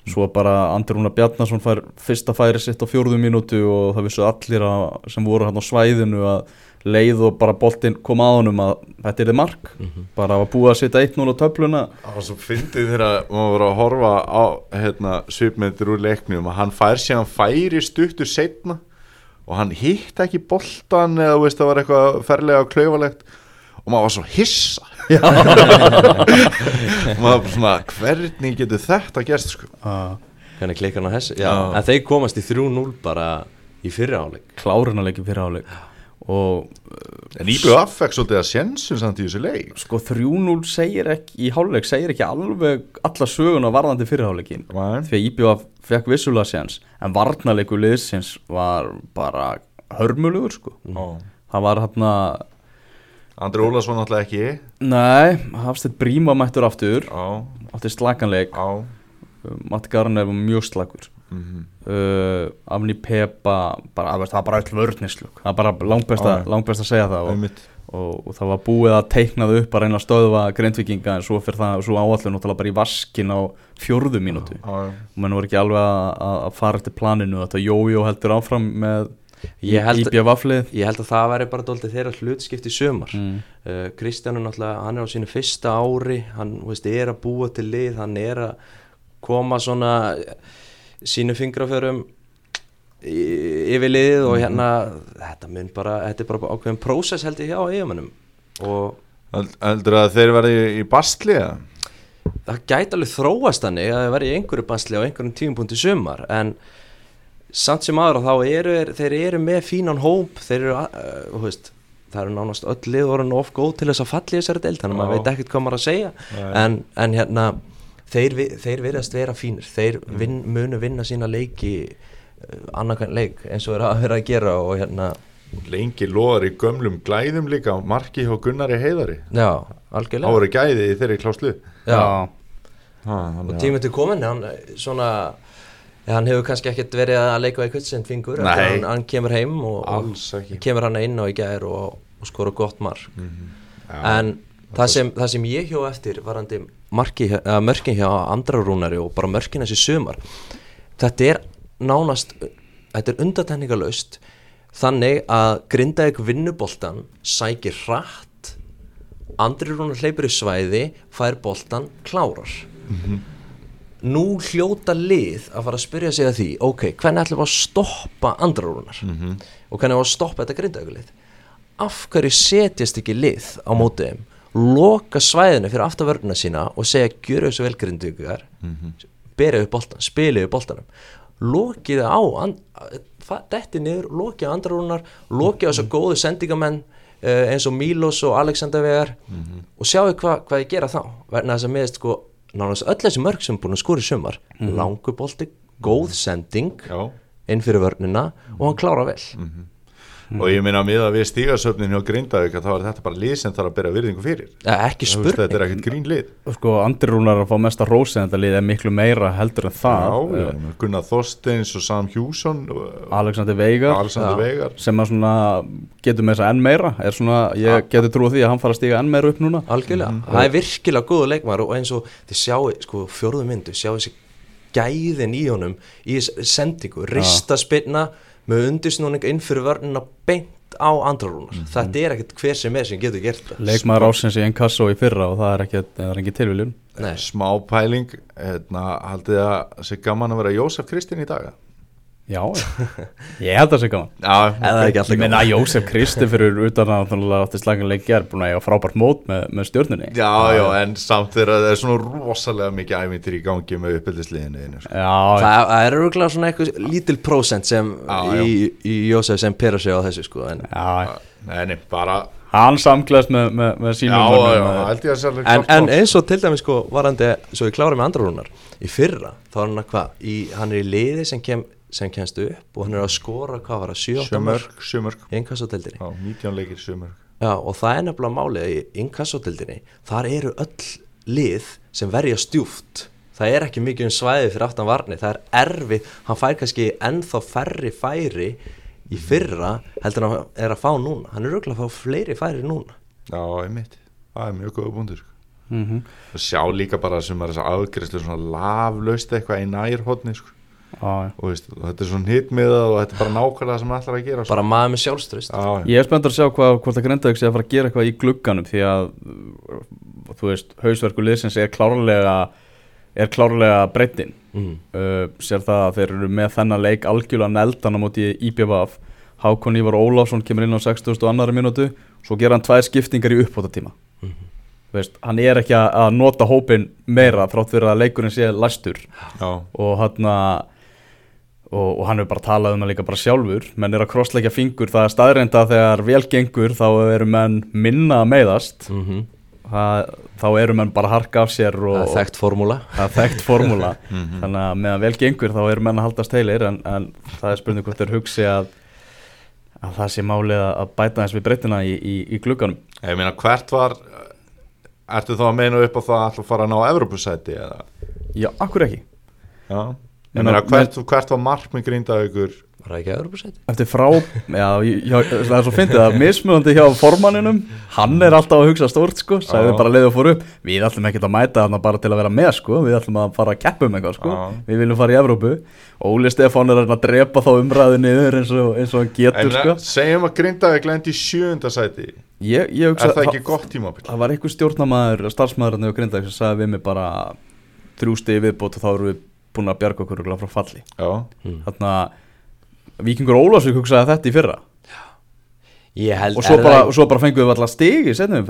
Svo bara Andri Rúnar Bjarnason fær fyrsta færi sitt á fjórðu mínútu og það vissu allir að, sem voru hann á svæðinu að leið og bara boltinn kom að honum að þetta er þið mark bara að búa að setja 1-0 á töfluna. Það var svo fyndið þegar maður voru að horfa á hérna, svipmyndir úr leiknum að hann fær hann færi stuttur setna og hann hitt ekki boltan eða þú veist það var eitthvað ferlega og klaufalegt. Og maður var svo hissa. Og maður var svona hvernig getur þetta gerst sko? Að hvernig klikkar hann á hessu en þeir komast í 3-0 bara í fyrri áleik kláruna leikin fyrir áleik og en Íbjöð affekk svolítið að sjensun samt í þessu leik. Sko 3-0 segir ekki í háluleik segir ekki alveg alla söguna varðandi fyrir háluleikin Nei. því IBF fekk vissulega séns en varnarleiku liðsins var bara hörmulugur sko. Það var hérna Andri Ólason náttúrulega ekki. Nei, Hafstedt Bríma mættur aftur. Á, átti slaganleik Matti Garner var mjög slagur mm uh, Afni Pepa bara, það var bara öll vörnislug það er bara langbest að, Já. langbest að segja það og, og, og það var búið að teikna það upp að reyna að stöðva grindvikinga en svo fyrir það, svo áallur náttúrulega bara í vaskin á fjórðu mínútu. Á, og mann voru ekki alveg að, fara eftir planinu þetta Jójó heldur áfram með Ég held- IBF vaflið. Ég held að það væri bara dóltið þeirra hlutskipt í sumar. Mm. uh, Kristjánu náttúrulega, hann er á sínu fyrsta ári hann þú veist, er að búa til lið hann er að koma svona eh, sínu fingraförum yfir liðið og hérna þetta mun bara, þetta er bara ákveðin prósess held ég hjá eigamennum og Held- heldur að þeir verði í bastli eða? það gæti alveg þróast þannig að það verði í einhverju basli á einhverjum tímapunkti sumar en samt sem aðra þá eru þeir, þeir eru með fínan hóp þeir eru, uh, veist það eru nánast öll lið orðin of góð til þess að falla í þessari deild þannig að maður veit ekkert hvað maður að segja. En, en hérna þeir, þeir verðast vera fínir. Þeir vin, munu vinna sína leiki annarkan leik eins og er að vera að gera og hérna lengi loðar í gömlum glæðum líka marki hjá Gunnari Heiðari. Já, algjörlega. Voru gæði í þeirri kláslu já. ha, og tíminn til komin hann eh, svona hann hefur kannski ekkert verið að leika í kvöldsend fingur Nei. hann, hann kemur heim og, og kemur hann inn á í gær og, og skora gott mark. Já, en það sem, það sem ég hjó eftir varandi marki, hjá- eða mörkin hjá andra rúnari og bara mörkin þessi sumar þetta er nánast þetta er undatenningalaust þannig að Grindavík vinnuboltan sækir hratt andri rúnar hleypur í svæði fær boltan, klárar. Nú hljóta lið að fara að spyrja sig að því ok, hvernig ætlum við að stoppa andra rúnar? Og hvernig ætlum við að stoppa þetta Grindavíkulið af hverju setjast ekki lið á mótiðum loka svæðinu fyrir aftavörnuna sína og segja gjöru þessu velgrindugar mm -hmm. berið upp boltan, spilið upp boltanum. Lokið á detti niður, lokið á andrarúnar lokið á þessu góðu sendingamenn uh, eins og Mílos og Alexander Vegar og sjáu hva, hvað ég gera þá. Verðin þess að meðist sko nánast öll þessi mörg sem er búin að skora í sumar langu bolti, góð sending já. inn fyrir vörnina og hann klára vel og ég minna að miða við stígasöfnin hjá Grindavík að þá er þetta bara lið sem þarf að bera virðingu fyrir. Eh, ekki veist, þetta spurning er ekkert grín lið. Sko, Andri Rúnar að fá mesta rósi en þetta lið er miklu meira heldur en það. Já, já, Gunnar Þorsteins og Sam Hjússon Alexander Veigar. Alexander. Veigar. Sem að svona getur með þess að enn meira. Er svona, ég getur trúið því að hann fara að stíga enn meira upp núna. Algjörlega, það er virkilega góðu leikmar og eins og þið sjáu, sko, fjórðu myndu sjáu þessi gæðin í honum í sendingu, rista spilna með undirsnúning inn fyrir vörnina beint á andrarúnar þetta er ekkert hver sem er sem getur gert það. Leikmaður ásins í Enkasso í fyrra og það er er ekki tilviljun. Smá pæling hérna, haldið að það sé gaman að vera Jósef Kristinn í dag Já, ég held það sé gaman. Já, Eða ekki alltaf Ég meina að Jósef Kristi fyrir utan að þannig að átti slagan leikja er búin að eiga frábært mót með, með stjórnunni já, já, en samt þegar það er svona rosalega mikið ævintir í gangi með uppbyldisliðinu sko. Já, það, það er örgulega svona eitthvað lítil prósent sem Já, í, í Jósef sem pera sig á þessu sko en, já, nei, nei, bara hann samklaðist með, með, með sínum já, mönnum, já, með- held ég að sé alveg en, en eins og til dæmis sko varandi, svo ég klára með andrarúnar í fyrra, þá er hann að hvað? Í, hann er í liði sem, kem, sem kemst upp og hann er að skora, hvað var það, 7-8 mörg sjömörk, sjömörk í inkassodeldinni já, 19 leikir sjömörk Já, og það er nefnilega málið í inkassodeldinni þar eru öll lið sem verja stjúft. Það er ekki mikið um svæði fyrir aftan varni það er erfið, hann fær kannski ennþá færri færi í fyrra heldur hann er að fá núna. Hann er auðvitað að fá fleiri færi núna. Já, einmitt, það er mjög góða búndur sko. Mhm. og sjá líka bara sem er þess að afgriðslu svona laflaust eitthvað í nærhóttni sko. Já. og veist, og þetta er svona hitmiða og þetta er bara nákvæmlega sem það ætlar að gera sko. bara maður með sjálfströst já, já. Ég er spenntur að sjá hvað, hvort að Grindavík sé að fara að gera eitthvað í glugganum því að þú veist, hausverku liðsins er klárlega er klárlega breytin mm. uh, sér það að þeir eru með þennan leik algjörlega neldan á móti IPVF Hákon Ívar Ólafsson kemur inn á 60. og annari mínútu svo gera hann tvær skiptingar í uppbótatíma mm veist, hann er ekki að, að nota hópin meira þrátt fyrir að leikurinn sé læstur já, og hann og, og hann er bara að tala um það líka bara sjálfur. Menn er að krossleikja fingur. Það er staðreinda að þegar vel gengur þá eru menn minna að meiðast. Mm það, þá eru menn bara harka af sér og, það er þekkt formúla. Það er þekkt formúla. Þannig að meðan vel gengur þá eru menn að haldast heilir. En, en það er spurning hvort þeir hugsi að, að það sé málið að- að bæta þess við breytina í, í, í glugganum. Ég meina hvert var ertu þá að meina upp á það að fara að ná Evropasæti eða? Já, akkur ekki? Já, ég Meina, hvert, hvert var markmið grindaðugur var það ekki að Europasæti? eftir frá, já, já, það er svo fyndið að mismunandi hjá formanninum. Hann er alltaf að hugsa stórt sko sagði Já. bara leiði og fór upp, við ætlum ekki að mæta þarna bara til að vera með sko, við ætlum að fara að keppa um eitthvað sko, Já. við viljum fara í Evrópu. Óli Stefán er að drepa þá umræðu niður eins og, eins og hann en getur sko segjum að grindaðug lendi í sjöunda sæti. Ég, ég er hugsa, það ekki gott tímabil? það var einhver stjórnamaður, starfsmaður og grindag sem sagði við mig bara þrjú stegi viðbót og þá erum við búin að bjarga okkur frá falli. Já, þarna Víkingur Ólafsvík hugsaði þetta í fyrra. Ég held og svo bara, það- og svo bara fengum við alltaf stigi í setnum.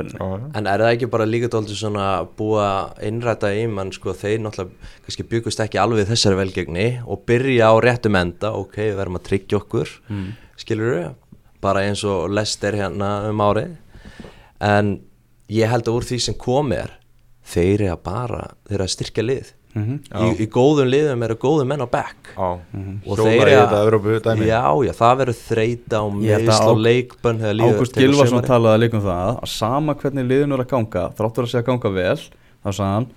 En er það ekki bara líka dóldi svona búa innræta í mann sko þeir náttúrulega kannski byggust ekki alveg þessari velgegni og byrja á réttum enda ok, við verðum að tryggja okkur mm. skilur við, bara eins og Lester hérna um árið. En ég held að úr því sem komið er þeir eru að bara þeir eru að styrkja lið Mhm. í, í góðum liðum eru góðum menn á back. Já, og hjóla þeir í eru þetta Evrópu dæmi. Já, já, það verður þreita og meðsl og Á- leikbönn Ágúst Gilvarsson talaði líka um það að sama hvernig liðinu er að ganga þráttur að segja að ganga vel þá sagði hann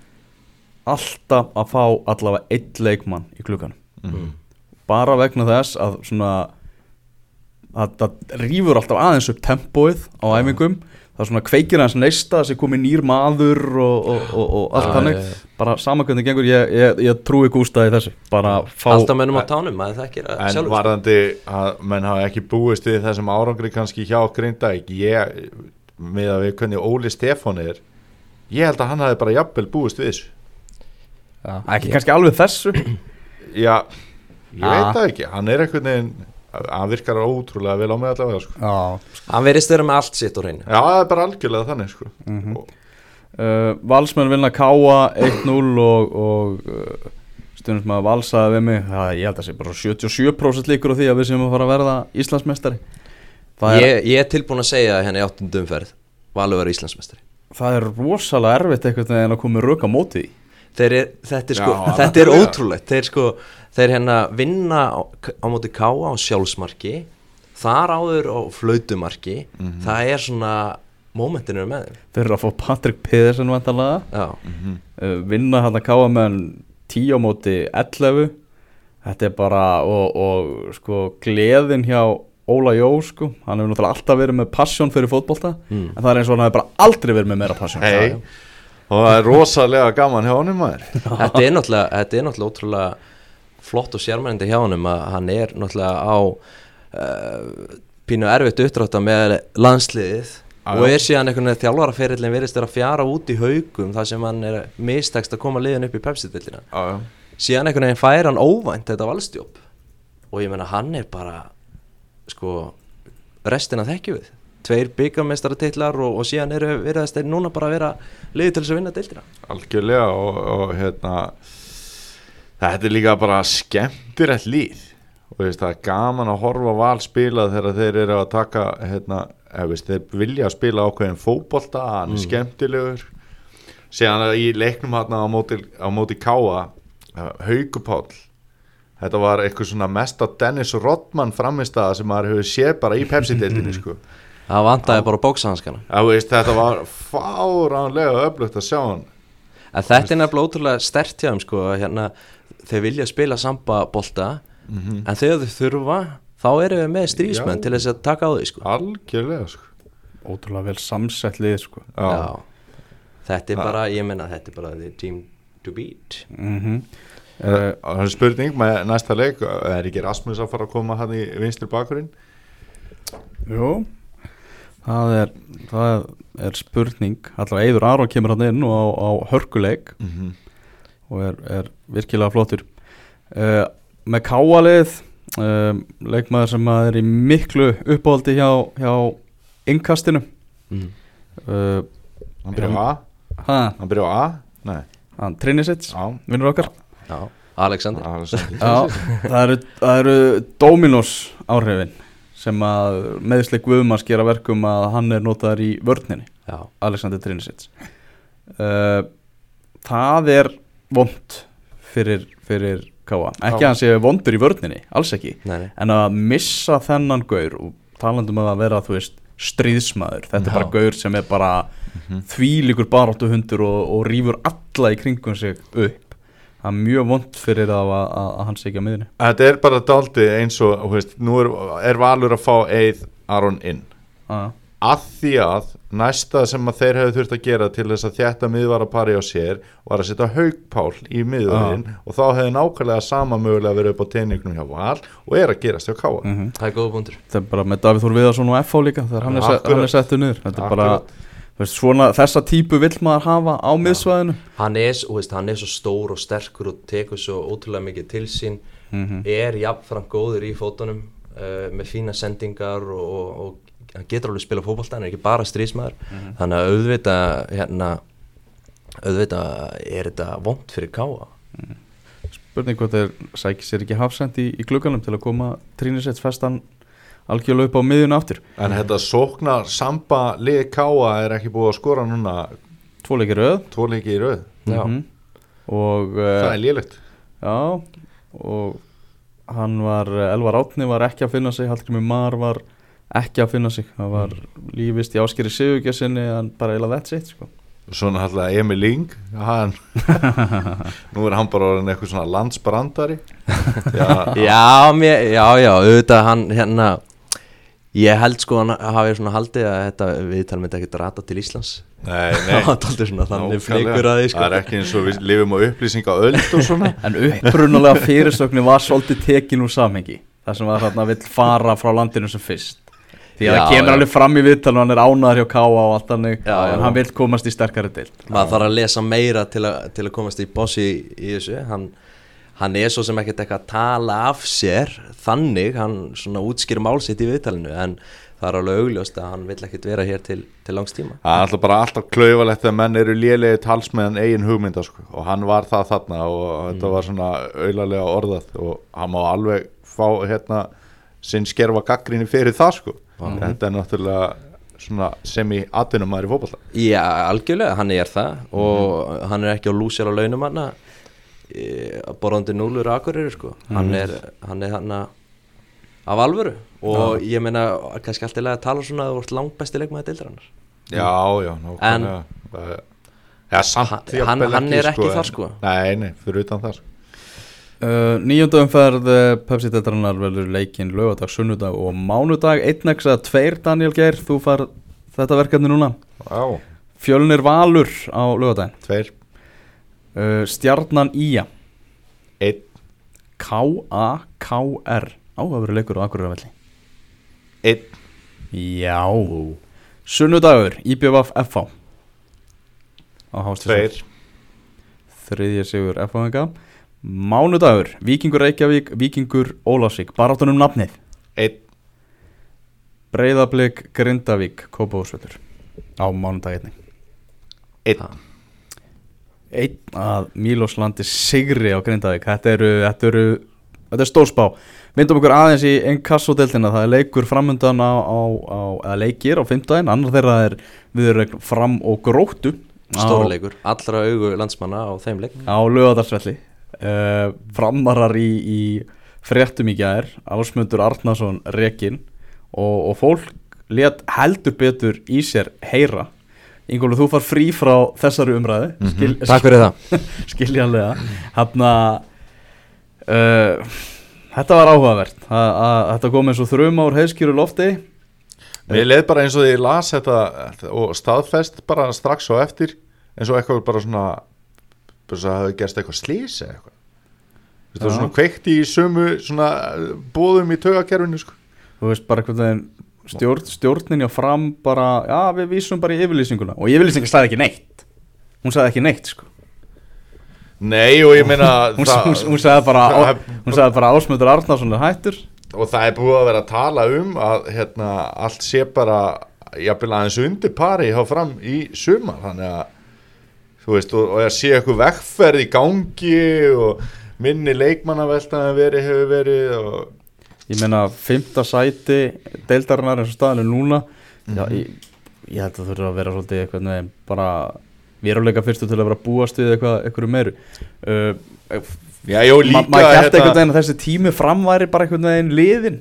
alltaf að fá allavega eitt leikmann í klukkanum Mm. bara vegna þess að svona að það rýfur alltaf aðeins upp tempóið á æfingum það er svona kveikir hans neista þessi komið nýr maður og, og, og, og allt Já, þannig já, já. bara sama hvernig gengur ég, ég, ég trúi Gústa í þessu bara fá alltaf mennum á tánum, maður þekkir það En sjálfur sko. varðandi að menn hafa ekki búist við þessum árangri kannski hjá Grindavík ég, með að við hvernig Óli Stefán er ég held að hann hafi bara jafnvel búist við þessu Já, ekki kannski alveg þessu Já, ég Ah. veit það ekki hann er einhvern veginn, hann virkar ótrúlega vel á mig allavega sko. Já, hann verðist vera með allt sitt úr hreinu Já, það er bara algjörlega þannig sko. Mhm. Og- Uh, Valsmenn vinna Káa 1-0 og, og uh, stundum sem að valsaði við mig það, ég held að sé bara 77% líkur á því að við séum að fara að verða Íslandsmeistari það er, ég, ég er tilbúin að segja henni áttundum umferð Valur var Íslandsmestari það er rosalega erfitt einhvern veginn að koma röka móti því þeir er, þetta er sko, Já, þetta er ótrúlegt. Þeir sko, þeir hérna vinna á, á móti káa á sjálfsmarki þar áður á flautumarki. Það er svona momentinu með þeim. Þeir eru að fá Patrik Pedersen vantarlega já, uh, vinna hann að Káa með 10 á móti 11 þetta er bara og, og sko gleðin hjá Óla Jó sko, hann hefur náttúrulega alltaf verið með passion fyrir fótbolta. Mm. en það er eins og hann hefur bara aldrei verið með meira passion. Hey. Og það er rosalega gaman hjá honum maður. Þetta er náttúrulega þetta er náttúrulega ótrúlega flott og sérmærindi hjá honum að hann er náttúrulega á uh, pínu erfitt uppdrátta með landsliðið og er síðan einhvern veginn þjálfaraferillin verist þeirra að fjara út í haugum þar sem hann er mistekst að koma liðin upp í já. síðan einhvern veginn fær hann óvænt þetta valstjóp og ég menna hann er bara sko restina þekkju við tveir byggamestaratitlar og, og síðan eru verðast þeir núna bara að vera liðið til þess að vinna deildina. Algjörlega og, og hérna þetta er líka bara skemmtilegt líð og veist, það er gaman að horfa á val spila þegar þeir eru að taka hérna, eða, veist, þeir vilja spila ákveðin fótbolta, hann er skemmtilegur. Síðan að í leiknum hérna á móti, á móti Káa Haugupáll þetta var eitthvað svona mesta Dennis Rodman framistæða sem maður hefur séð bara í Pepsi-deildinni sko það vantaði bara bóksahanskana þetta var fáránlega öflugt að sjá hann en þetta er nefnilega ótrúlega stert hjá þeim sko hérna, þeir vilja spila samba bolta Mhm. en þegar þau þurfa þá eru við með strísmenn Já. til þess að taka á því sko algjörlega sko. ótrúlega vel samsett lið sko. Já. þetta er Já. bara, ég menna þetta er bara the team to beat mm Uh, það er spurning með næsta leik er ekki Rasmus að fara að koma hann í vinstri bakurinn Jú það er, það er spurning. Allavega Eidur Aron kemur hann inn og á, á hörkuleik mm -hmm. og er, er virkilega flottur. Uh, með káalið um, leikmaður sem að er í miklu uppáldi hjá, hjá innkastinu. Mm. uh, hann byrja á A? Ha, hann byrja á A? Nei. Hann Trinisits, já. vinnur okkar. Já, Alexander. Já, það eru, það eru Dominos áhrifin sem að meðsleik Guðmanns gera verkum að hann er notaður í vörninni já, Alexander Trinisits uh, það er vond fyrir, fyrir Káa ekki Já. að hann sé vondur í vörninni, alls ekki. Nei, nei. En að missa þennan gaur og talandum um að vera þú veist stríðsmaður, þetta er Já. bara gaur sem er bara þvílíkur baráttu hundur og, og rýfur alla í kringum sig upp það er mjög vond fyrir það að, að, að hann sé ekki á miðinu þetta er bara daldi eins og þú veist, nú er, er valur að fá Eið Aron inn. Að, að því að næsta sem að þeir hefðu þurft að gera til þess að þetta miðvara pari á sér var að setja haugpál í miðvarinn og þá hefði nákvæmlega sama mögulega verið upp á teiningnum hjá val og er að gerast hjá Káa mm það er góða punktur. Þetta er bara með Davíð Þór Viðarsson og FH líka þegar hann er, hann er settur niður. Þetta er bara, veist, svona, þessa típu vill maður hafa á miðsvæðinu. Hann er, veist, hann er svo stór og sterkur og tekur svo ótrúlega mikið til sín. Mhm. er jafnfram góður í fótunum uh, með fína sendingar og, og, og hann getur alveg spila fótbolta hann er ekki bara strísmaður þannig að auðvita hérna, auðvita er þetta vond fyrir káa spurning hvort þeir sækir sér ekki hafsend í, í glugganum til að koma Trinisets festan algjörlega upp á miðjunu aftur. En þetta sóknar samba lið Káa er ekki búið að skora núna? Tvo leikir röð. Tvo leiki í röð? Já. Mhm. og það uh, er lélegt. Já. Og hann var, Elvar Átni var ekki að finna sig Hallgrimur Mar var ekki að finna sig. Það var lífist í áskeri sigurgjössinni en bara eila that's it sko. svona alltaf Emil Ling hann, nú er hann bara orðin eitthvað svona landsbrandari. Já, Já, mér, já, já, auðvitað hann hérna Ég held sko hann hafi svona haldið að þetta viðtal myndi ekkert rata til Íslands. Nei, Það nei svona þannig fleikur að því sko. Það er ekki eins og við lifum á upplýsinga öld og svona. En upprunalega fyrirsögnin var svolítið tekin úr samhengi. Þar sem var hann vill fara frá landinu sem fyrst. Því að Já, það kemur já. alveg fram í viðtal og hann er ánæður hjá Káa og allt hannig Já, já. en hann vill komast í sterkari deild. Maður þarf að lesa meira til að, til að komast í bossi í, í þessu. Hann, hann er svo sem ekkert eitthvað að tala af sér Þannig, hann svona útskýr málsitt í viðtalinu En það er alveg augljóst að hann vill ekkert vera hér til, til langs tíma. Það er alltaf bara alltaf klaufalegt að menn eru lélegi talsmeðan eigin hugmynda sko. og hann var það þarna og þetta var svona auðlarlega orðað og hann má alveg fá hérna sinn skerfa gaggrinni fyrir það sko. þetta er náttúrulega sem í atvinnum maður í fótballa Já, algjörlega, hann er það. Og hann er ekki á lúsjar á launum hann Borðandi núlur akkurir sko. Hann er hann er hann af alvöru. Og ég meina, kannski alltaf að tala svona að þú ert langt besti leikmaði deildarinnar. Já, já, nákvæmlega. Það- já, samt Hann- hann- hann er ekki en- þar, sko. nei, nei, fyrir utan það sko. Uh, Níundu umferð uh, Pepsi Detranar velur leikinn lögadag, sunnudag og mánudag. 1x að 2 Daniel Geir, þú far þetta verkefni núna. Já, Fjölnir Valur á lögadaginn tveir, uh, Stjarnan Ía einn. K-A-K-R áhafur leikur á Akureyravelli einn, Já. Sunnudagur, á Hástísar tveir. Þriðja sigur FH Mánudagur, Víkingur Reykjavík Víkingur Ólafsvík, baráttunum nafnið. Einn, Breiðablик Grindavík Kópavósvöldur á mánudaginni einn Einn að Míloslandi sigri á Grindavík. Þetta eru, þetta eru Þetta er stórspá Vindum okkur aðeins í inkassodeltina Það er leikur framundan á, á, á eða leikir á 15 Annar þeirra er viðurregn fram og gróttu Stórleikur, allra augu landsmanna á þeim leik. Á lögadarsvelli uh, framarar í, í fréttum í gær. Ásmundur Arnason rekin og, og fólk let heldur betur í sér heyra Ingólu, þú far frí frá þessari umræðu. Skil, Takk fyrir það. Skiljanlega. Hann uh, þetta var áhugavert. Að, að, þetta kom eins og þrjum ár heiðskýru lofti. Mér leið bara eins og því ég las þetta og staðfest bara strax á eftir eins og eitthvað bara svona svo að það hefði gerst eitthvað slís eða eitthvað. Þetta var svona kveikt í sömu svona eh, bóðum í taugakerfinu sko. þú veist bara veginn stjórn, stjórnin já fram bara, já við vísum bara í yfirlýsinguna. Og yfirlýsingar sagði ekki neitt. Hún sagði ekki neitt sko. Nei og ég meina hún, það- hún, hún sagði bara, bara Ásmundur Arnarsson er hættur. Og það er búið að vera að tala um að hérna, allt sé bara jafnvel aðeins undir pari hjá fram í sumar. Þannig að þú veist og, og að sé eitthvað vekkferð í gangi og minni leikmannaveltaði verið hefur verið og ég meina fymta sæti deildarinnar eins og staðinu núna. Já, ég, ég held að það þurfa að vera svolítið eitthvað neginn bara veruleika fyrstu til að vera búast við eitthvað, eitthvað meiru. Uh, Já, jó, líka Ma- maður gæti hérna- einhvern veginn að þessi tími framværi bara einhvern veginn liðin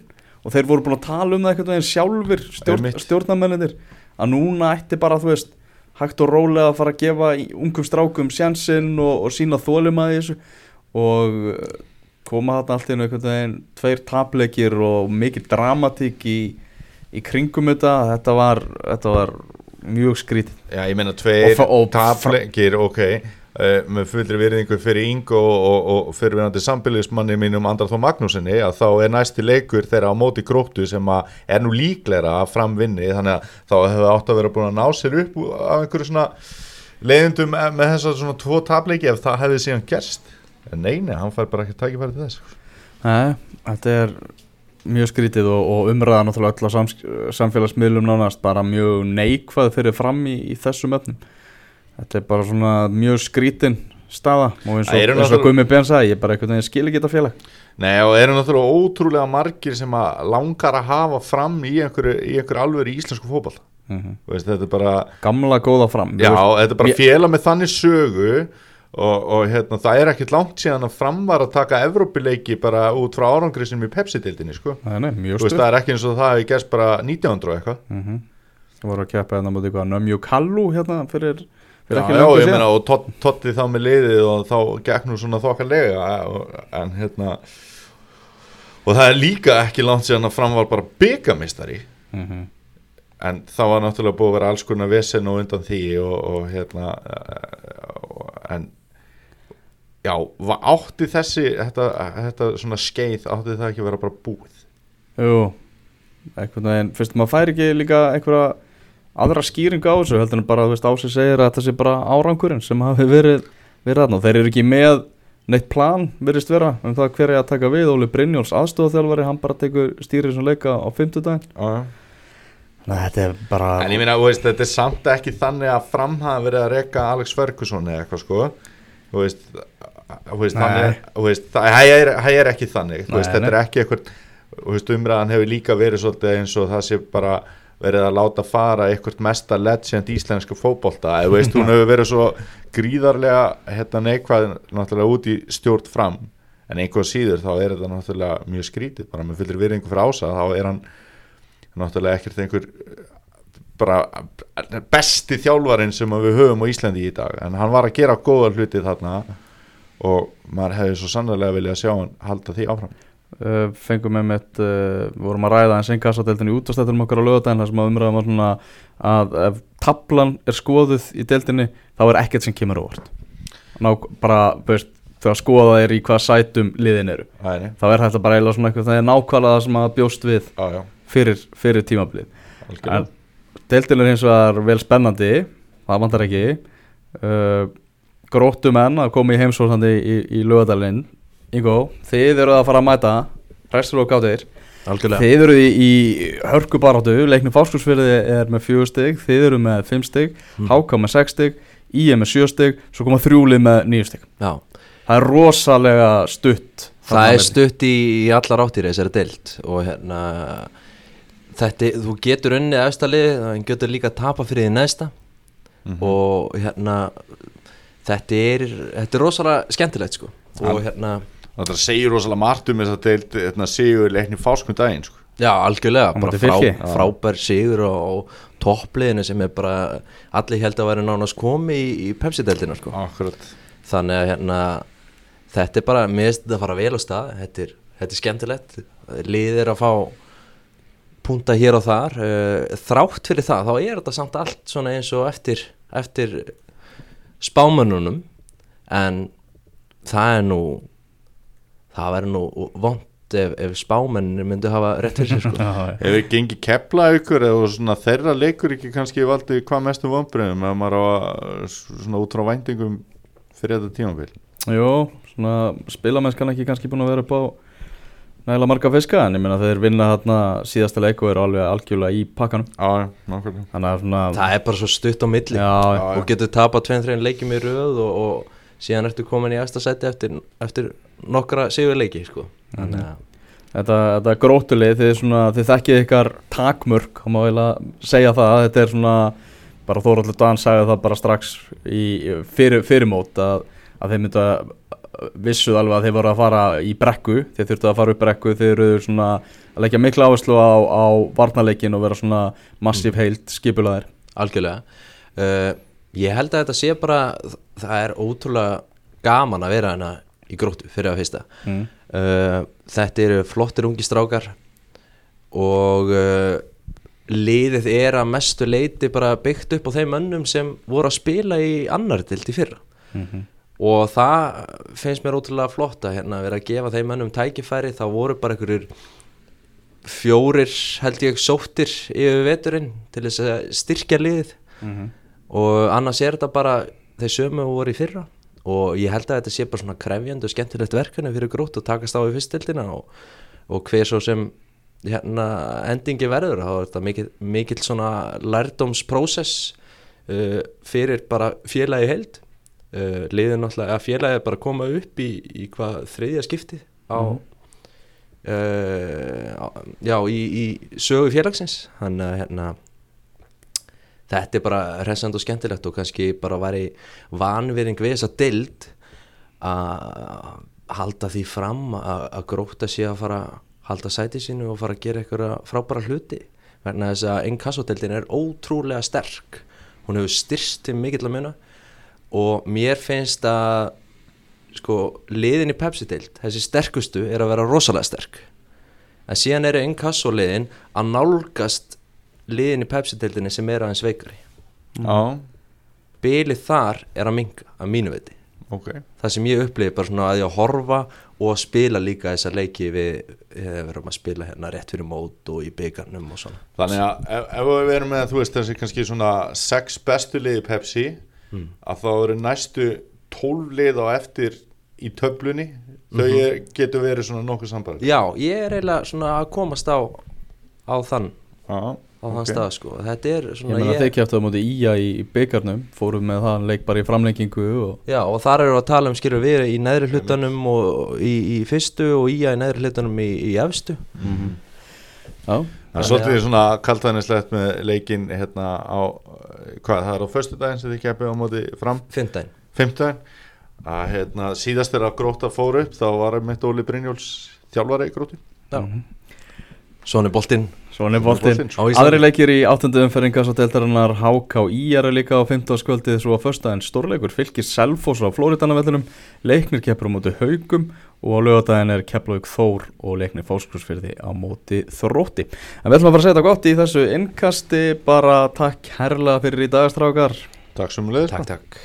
og þeir voru búin að tala um það einhvern veginn sjálfur stjórn, stjórnarmenninir að núna ætti bara þú veist hægt og rólega að fara að gefa ungum strákum sjansinn og, og sína þólum að þessu. Og koma þarna allt í einu einhvern veginn tveir tapleikir og mikið dramatík í, í kringum þetta. Þetta var, þetta var mjög skrítið. Já, ég meina tveir Og og tapleikir, ok uh, með fullri virðingu fyrir Ingo og, og, og fyrirverandi sambiliðismanni mínum Andrar Þó Magnúsinni að þá er næsti leikur þeirra á móti gróttu sem að er nú líklegra að framvinni þannig að þá hefur átt að vera búin að ná sér upp af einhverju svona leiðindum með þess að svona tvo tapleiki ef það hefði síðan gerst en neini, hann fær bara ekki tækifæri til þess. Nei, þetta er mjög skrítið og, og umræða náttúrulega öll á sams, samfélagsmiðlum nánast bara mjög neikvað fyrir fram í, í þessum öfnum þetta er bara svona mjög skrítin staða og eins og, eru eins og náttúrulega- Gumi Ben sagði, ég bara einhvern veginn skil ekki þetta félag. Nei og eru náttúrulega ótrúlega margir sem að langar að hafa fram í einhverju, í einhverju alvöru í íslensku Mhm. Þú veist, þetta er bara Gamla góða fram Já, þetta er bara félag með þannig sögu og, og hérna, það er ekkert langt síðan að fram var að taka Evrópileiki bara út frá árangri sem í Pepsi-dildinni sko. Það er ekki eins og það hefði gæst bara 1900 og eitthvað Það voru að keppa hérna mútið eitthvað Nömju Kallu hérna fyrir, fyrir ekki já, löngu ég síðan. meina og Todd- Toddi þá með liðið og þá nú svona þokkalega og- en hérna og það er líka ekki langt síðan að fram var bara byggamistari Mhm. en það var náttúrulega búið að vera alls konar vesen og undan því og, og hérna uh, en já, átti þessi þetta, þetta svona skeið átti það ekki að vera bara búið? Jú, einhvern veginn Fyrst maður fær ekki líka einhverja aðra skýring á þessu heldur en bara, þú veist, Ási segir að þetta sé bara árangurinn sem hafi verið, verið og þeir eru ekki með neitt plan virðist vera um það hver er að taka við. Óli Brynjóls aðstofaþjálfari, hann bara tekur stýrið sem leika á fimmtudaginn. Já. Nei, þetta er bara En ég veist, þetta er samt ekki þannig að fram hafa verið að reyka Alex Ferguson eða eitthvað sko Þú veist, þú veist, Nei. þannig, þú veist það er, er ekki þannig Þú veist, Nei, þetta er ekki eitthvað Þú veist, umræðan hefur líka verið svolítið eins og það sé bara verið að láta fara eitthvað mesta legend Þú veist, hún hefur verið svo gríðarlega hérna neikvæð náttúrulega út í stjórn fram En einhver síður þá er þetta náttúrulega mjög skrítið bara með fyllir virðingu fyrir ása þá er hann náttúrulega ekkert einhver bara besti þjálfarinn sem við höfum á Íslandi í dag. En hann var að gera góða hluti þarna og maður hefði svo sannlega viljað sjá hann halda því áfram. Uh, fengum með mitt uh, vorum að ræða eins einn kassadeldin í útastættunum okkar á lögadaginn þar sem að umræðum var svona að ef tablan er skoðuð í deildinni þá er ekkert sem kemur á óvart. Ná, bara, veist, þegar skoða er í hvað sætum liðin eru. Æ, þá er þetta bara eiginlega svona eitthvað það er nákvæmlega það sem að bjóst við já, fyrir, fyrir tímablið en deildin er hins vegar vel spennandi það vantar ekki. Uh, gróttu menn að koma í heimsóðandi í, í lögadalinn Ingo, þið eru að fara að mæta restur og gáttir. Algjörlega. Þið eru í, í hörku baráttu leiknum fáskursfyrði er með fjögur stig þið eru með fimm stig, Mm. HK með sex I er með sjö stig, svo koma þrjúlið með níu stig. Já, það er rosalega stutt það þarna er stutt í, í allar áttir þessari deild og hérna þetta, þú getur unnið efstalið, það getur líka tapa fyrir því næsta Mhm. og hérna þetta er, þetta er rosalega skemmtilegt sko. Og hérna, Það segir rosalega margt um þess að deild hérna, sigur leikni fáskum daginn sko. já algjörlega bara frá, frábær sigur og, og toppliðinu sem er bara allir held að vera nánast komi í, í Pepsi-deildina sko. Þannig að hérna þetta er bara, mér finnst þetta að fara vel á stað. Þetta er, þetta er skemmtilegt. Liðir að fá punta hér og þar uh, þrátt fyrir það, þá er þetta samt allt svona eins og eftir, eftir spámönnunum en það er nú það verður nú vond ef, ef spámennir myndu hafa rétt fyrir sér sko. Hefur gengið kepla ykkur eða svona þeirra leikur ekki kannski valdi hvað mestum vombriðum eða maður á svona út frá væntingum fyrir þetta tímabil Jú, svona spilamennskan ekki kannski búin að vera upp á nægilega marga fiska en ég meina þeir vinna þarna síðasta leik og eru alveg algjörlega í pakkanum. Já, nákvæmlega. Þannig að svona það er bara svo stutt á milli. Já, Já, og getur tapað tveim, þrein leikjum í röð og, og síðan ertu komin í eftir sæti eftir, eftir nokkra sigurleiki sko. þannig. Að þetta, þetta grótulið þið, svona, þið þekkið ykkar takmörk þá má eiginlega segja það. Þetta er svona bara Þóraldur Dan sagði það bara strax í fyrir, fyrirmót að, að þeir myndu að vissuð alveg að þeir voru að fara í brekku þeir þurftu að fara upp brekku þeir eru svona að leggja mikla áherslu á, á varnarleikin og vera svona massíf heilt skipulaðir. Algjörlega. Uh, ég held að þetta sé bara það er ótrúlega gaman að vera hana í gróttu fyrir að fyrsta. Mm. uh, þetta eru flottir ungi strákar og uh, liðið er að mestu leiti bara byggt upp á þeim önnum sem voru að spila í annar dild í fyrra. Mm og það finnst mér ótrúlega flott að hérna, vera að gefa þeim önnum tækifæri. Þá voru bara einhverjur fjórir held ég sóttir yfir veturinn til þess að styrkja liðið. Mhm. og annars er þetta bara þeir sömu og voru í fyrra. Og ég held að þetta sé bara svona krefjandi og skemmtilegt verkefni fyrir grótt að takast á í fyrstildina og, og hver svo sem hérna, endingi verður þá er þetta mikil, mikil svona lærdómsprósess uh, fyrir bara félagi held uh, liðin náttúrulega að félagi bara koma upp í, í hvað þriðja skiptið á Mhm. uh, á- já í, í sögu félagsins. Að hérna þetta er bara resand og skemmtilegt og kannski bara væri vanvirðing við þessa dild að halda því fram að, gróta sé að fara halda sæti sínu og fara að gera eitthvað frábæra hluti. Vegna þess að innkassodeldin er ótrúlega sterk. Hún hefur styrst til mikill að muna og mér finnst að sko liðin í Pepsi-deild þessi sterkustu er að vera rosalega sterk. En síðan eru inkassoliðin að nálgast liðin í Pepsi-deildinni sem er aðeins veikari. Já, bilið þar er að minga að mínu viti. Ok. Það sem ég upplifi bara svona að ég að horfa og að spila líka þessa leiki við eh, við erum að spila hérna rétt fyrir mót og í byggarnum og svona. Þannig að ef, ef við erum með, þú veist, þessi kannski svona sex bestu liði Pepsi að þá eru næstu tólf lið á eftir í töflunni. Þau er, getur verið svona nokkuð sambæri já, ég er eiginlega svona að komast á á þann, Já, á þann ok. stað sko. Þetta er Ég svona meina þeir kæftu á móti Ía í, í byggarnum fórum með það leik bara í framlengingu og Já, og þar eru að tala um skilur við í neðri hlutanum og í, í fyrstu og í að í neðri hlutanum í, í efstu. Já, Það er svolítið svona kaltæðnislegt með leikin hérna á, hvað, það er á föstudaginn sem þið keppið á móti fram, Fymtdæn fimmtudaginn að hérna síðast er að gróta fór upp þá var mitt Óli Brynjóls þjálfari í gróti Já Svoni boltinn svona er boltinn. Á. Aðri leikir í áttundu umferðingas og deltarinnar HK Íjar er líka á 15. skvöldið svo að föstudaginn stórleikur fylgir Selfoss á Flóriðanavellinum leiknir keppur á móti Haugum og á lögadaginn er Keflavík Þór og leiknir Fáskursfyrði á móti Þrótti. En við ætlum að fara að segja þetta gott í þessu innkasti. Bara takk herrlega fyrir í dagastrákar Takk sem leðis Takk, takk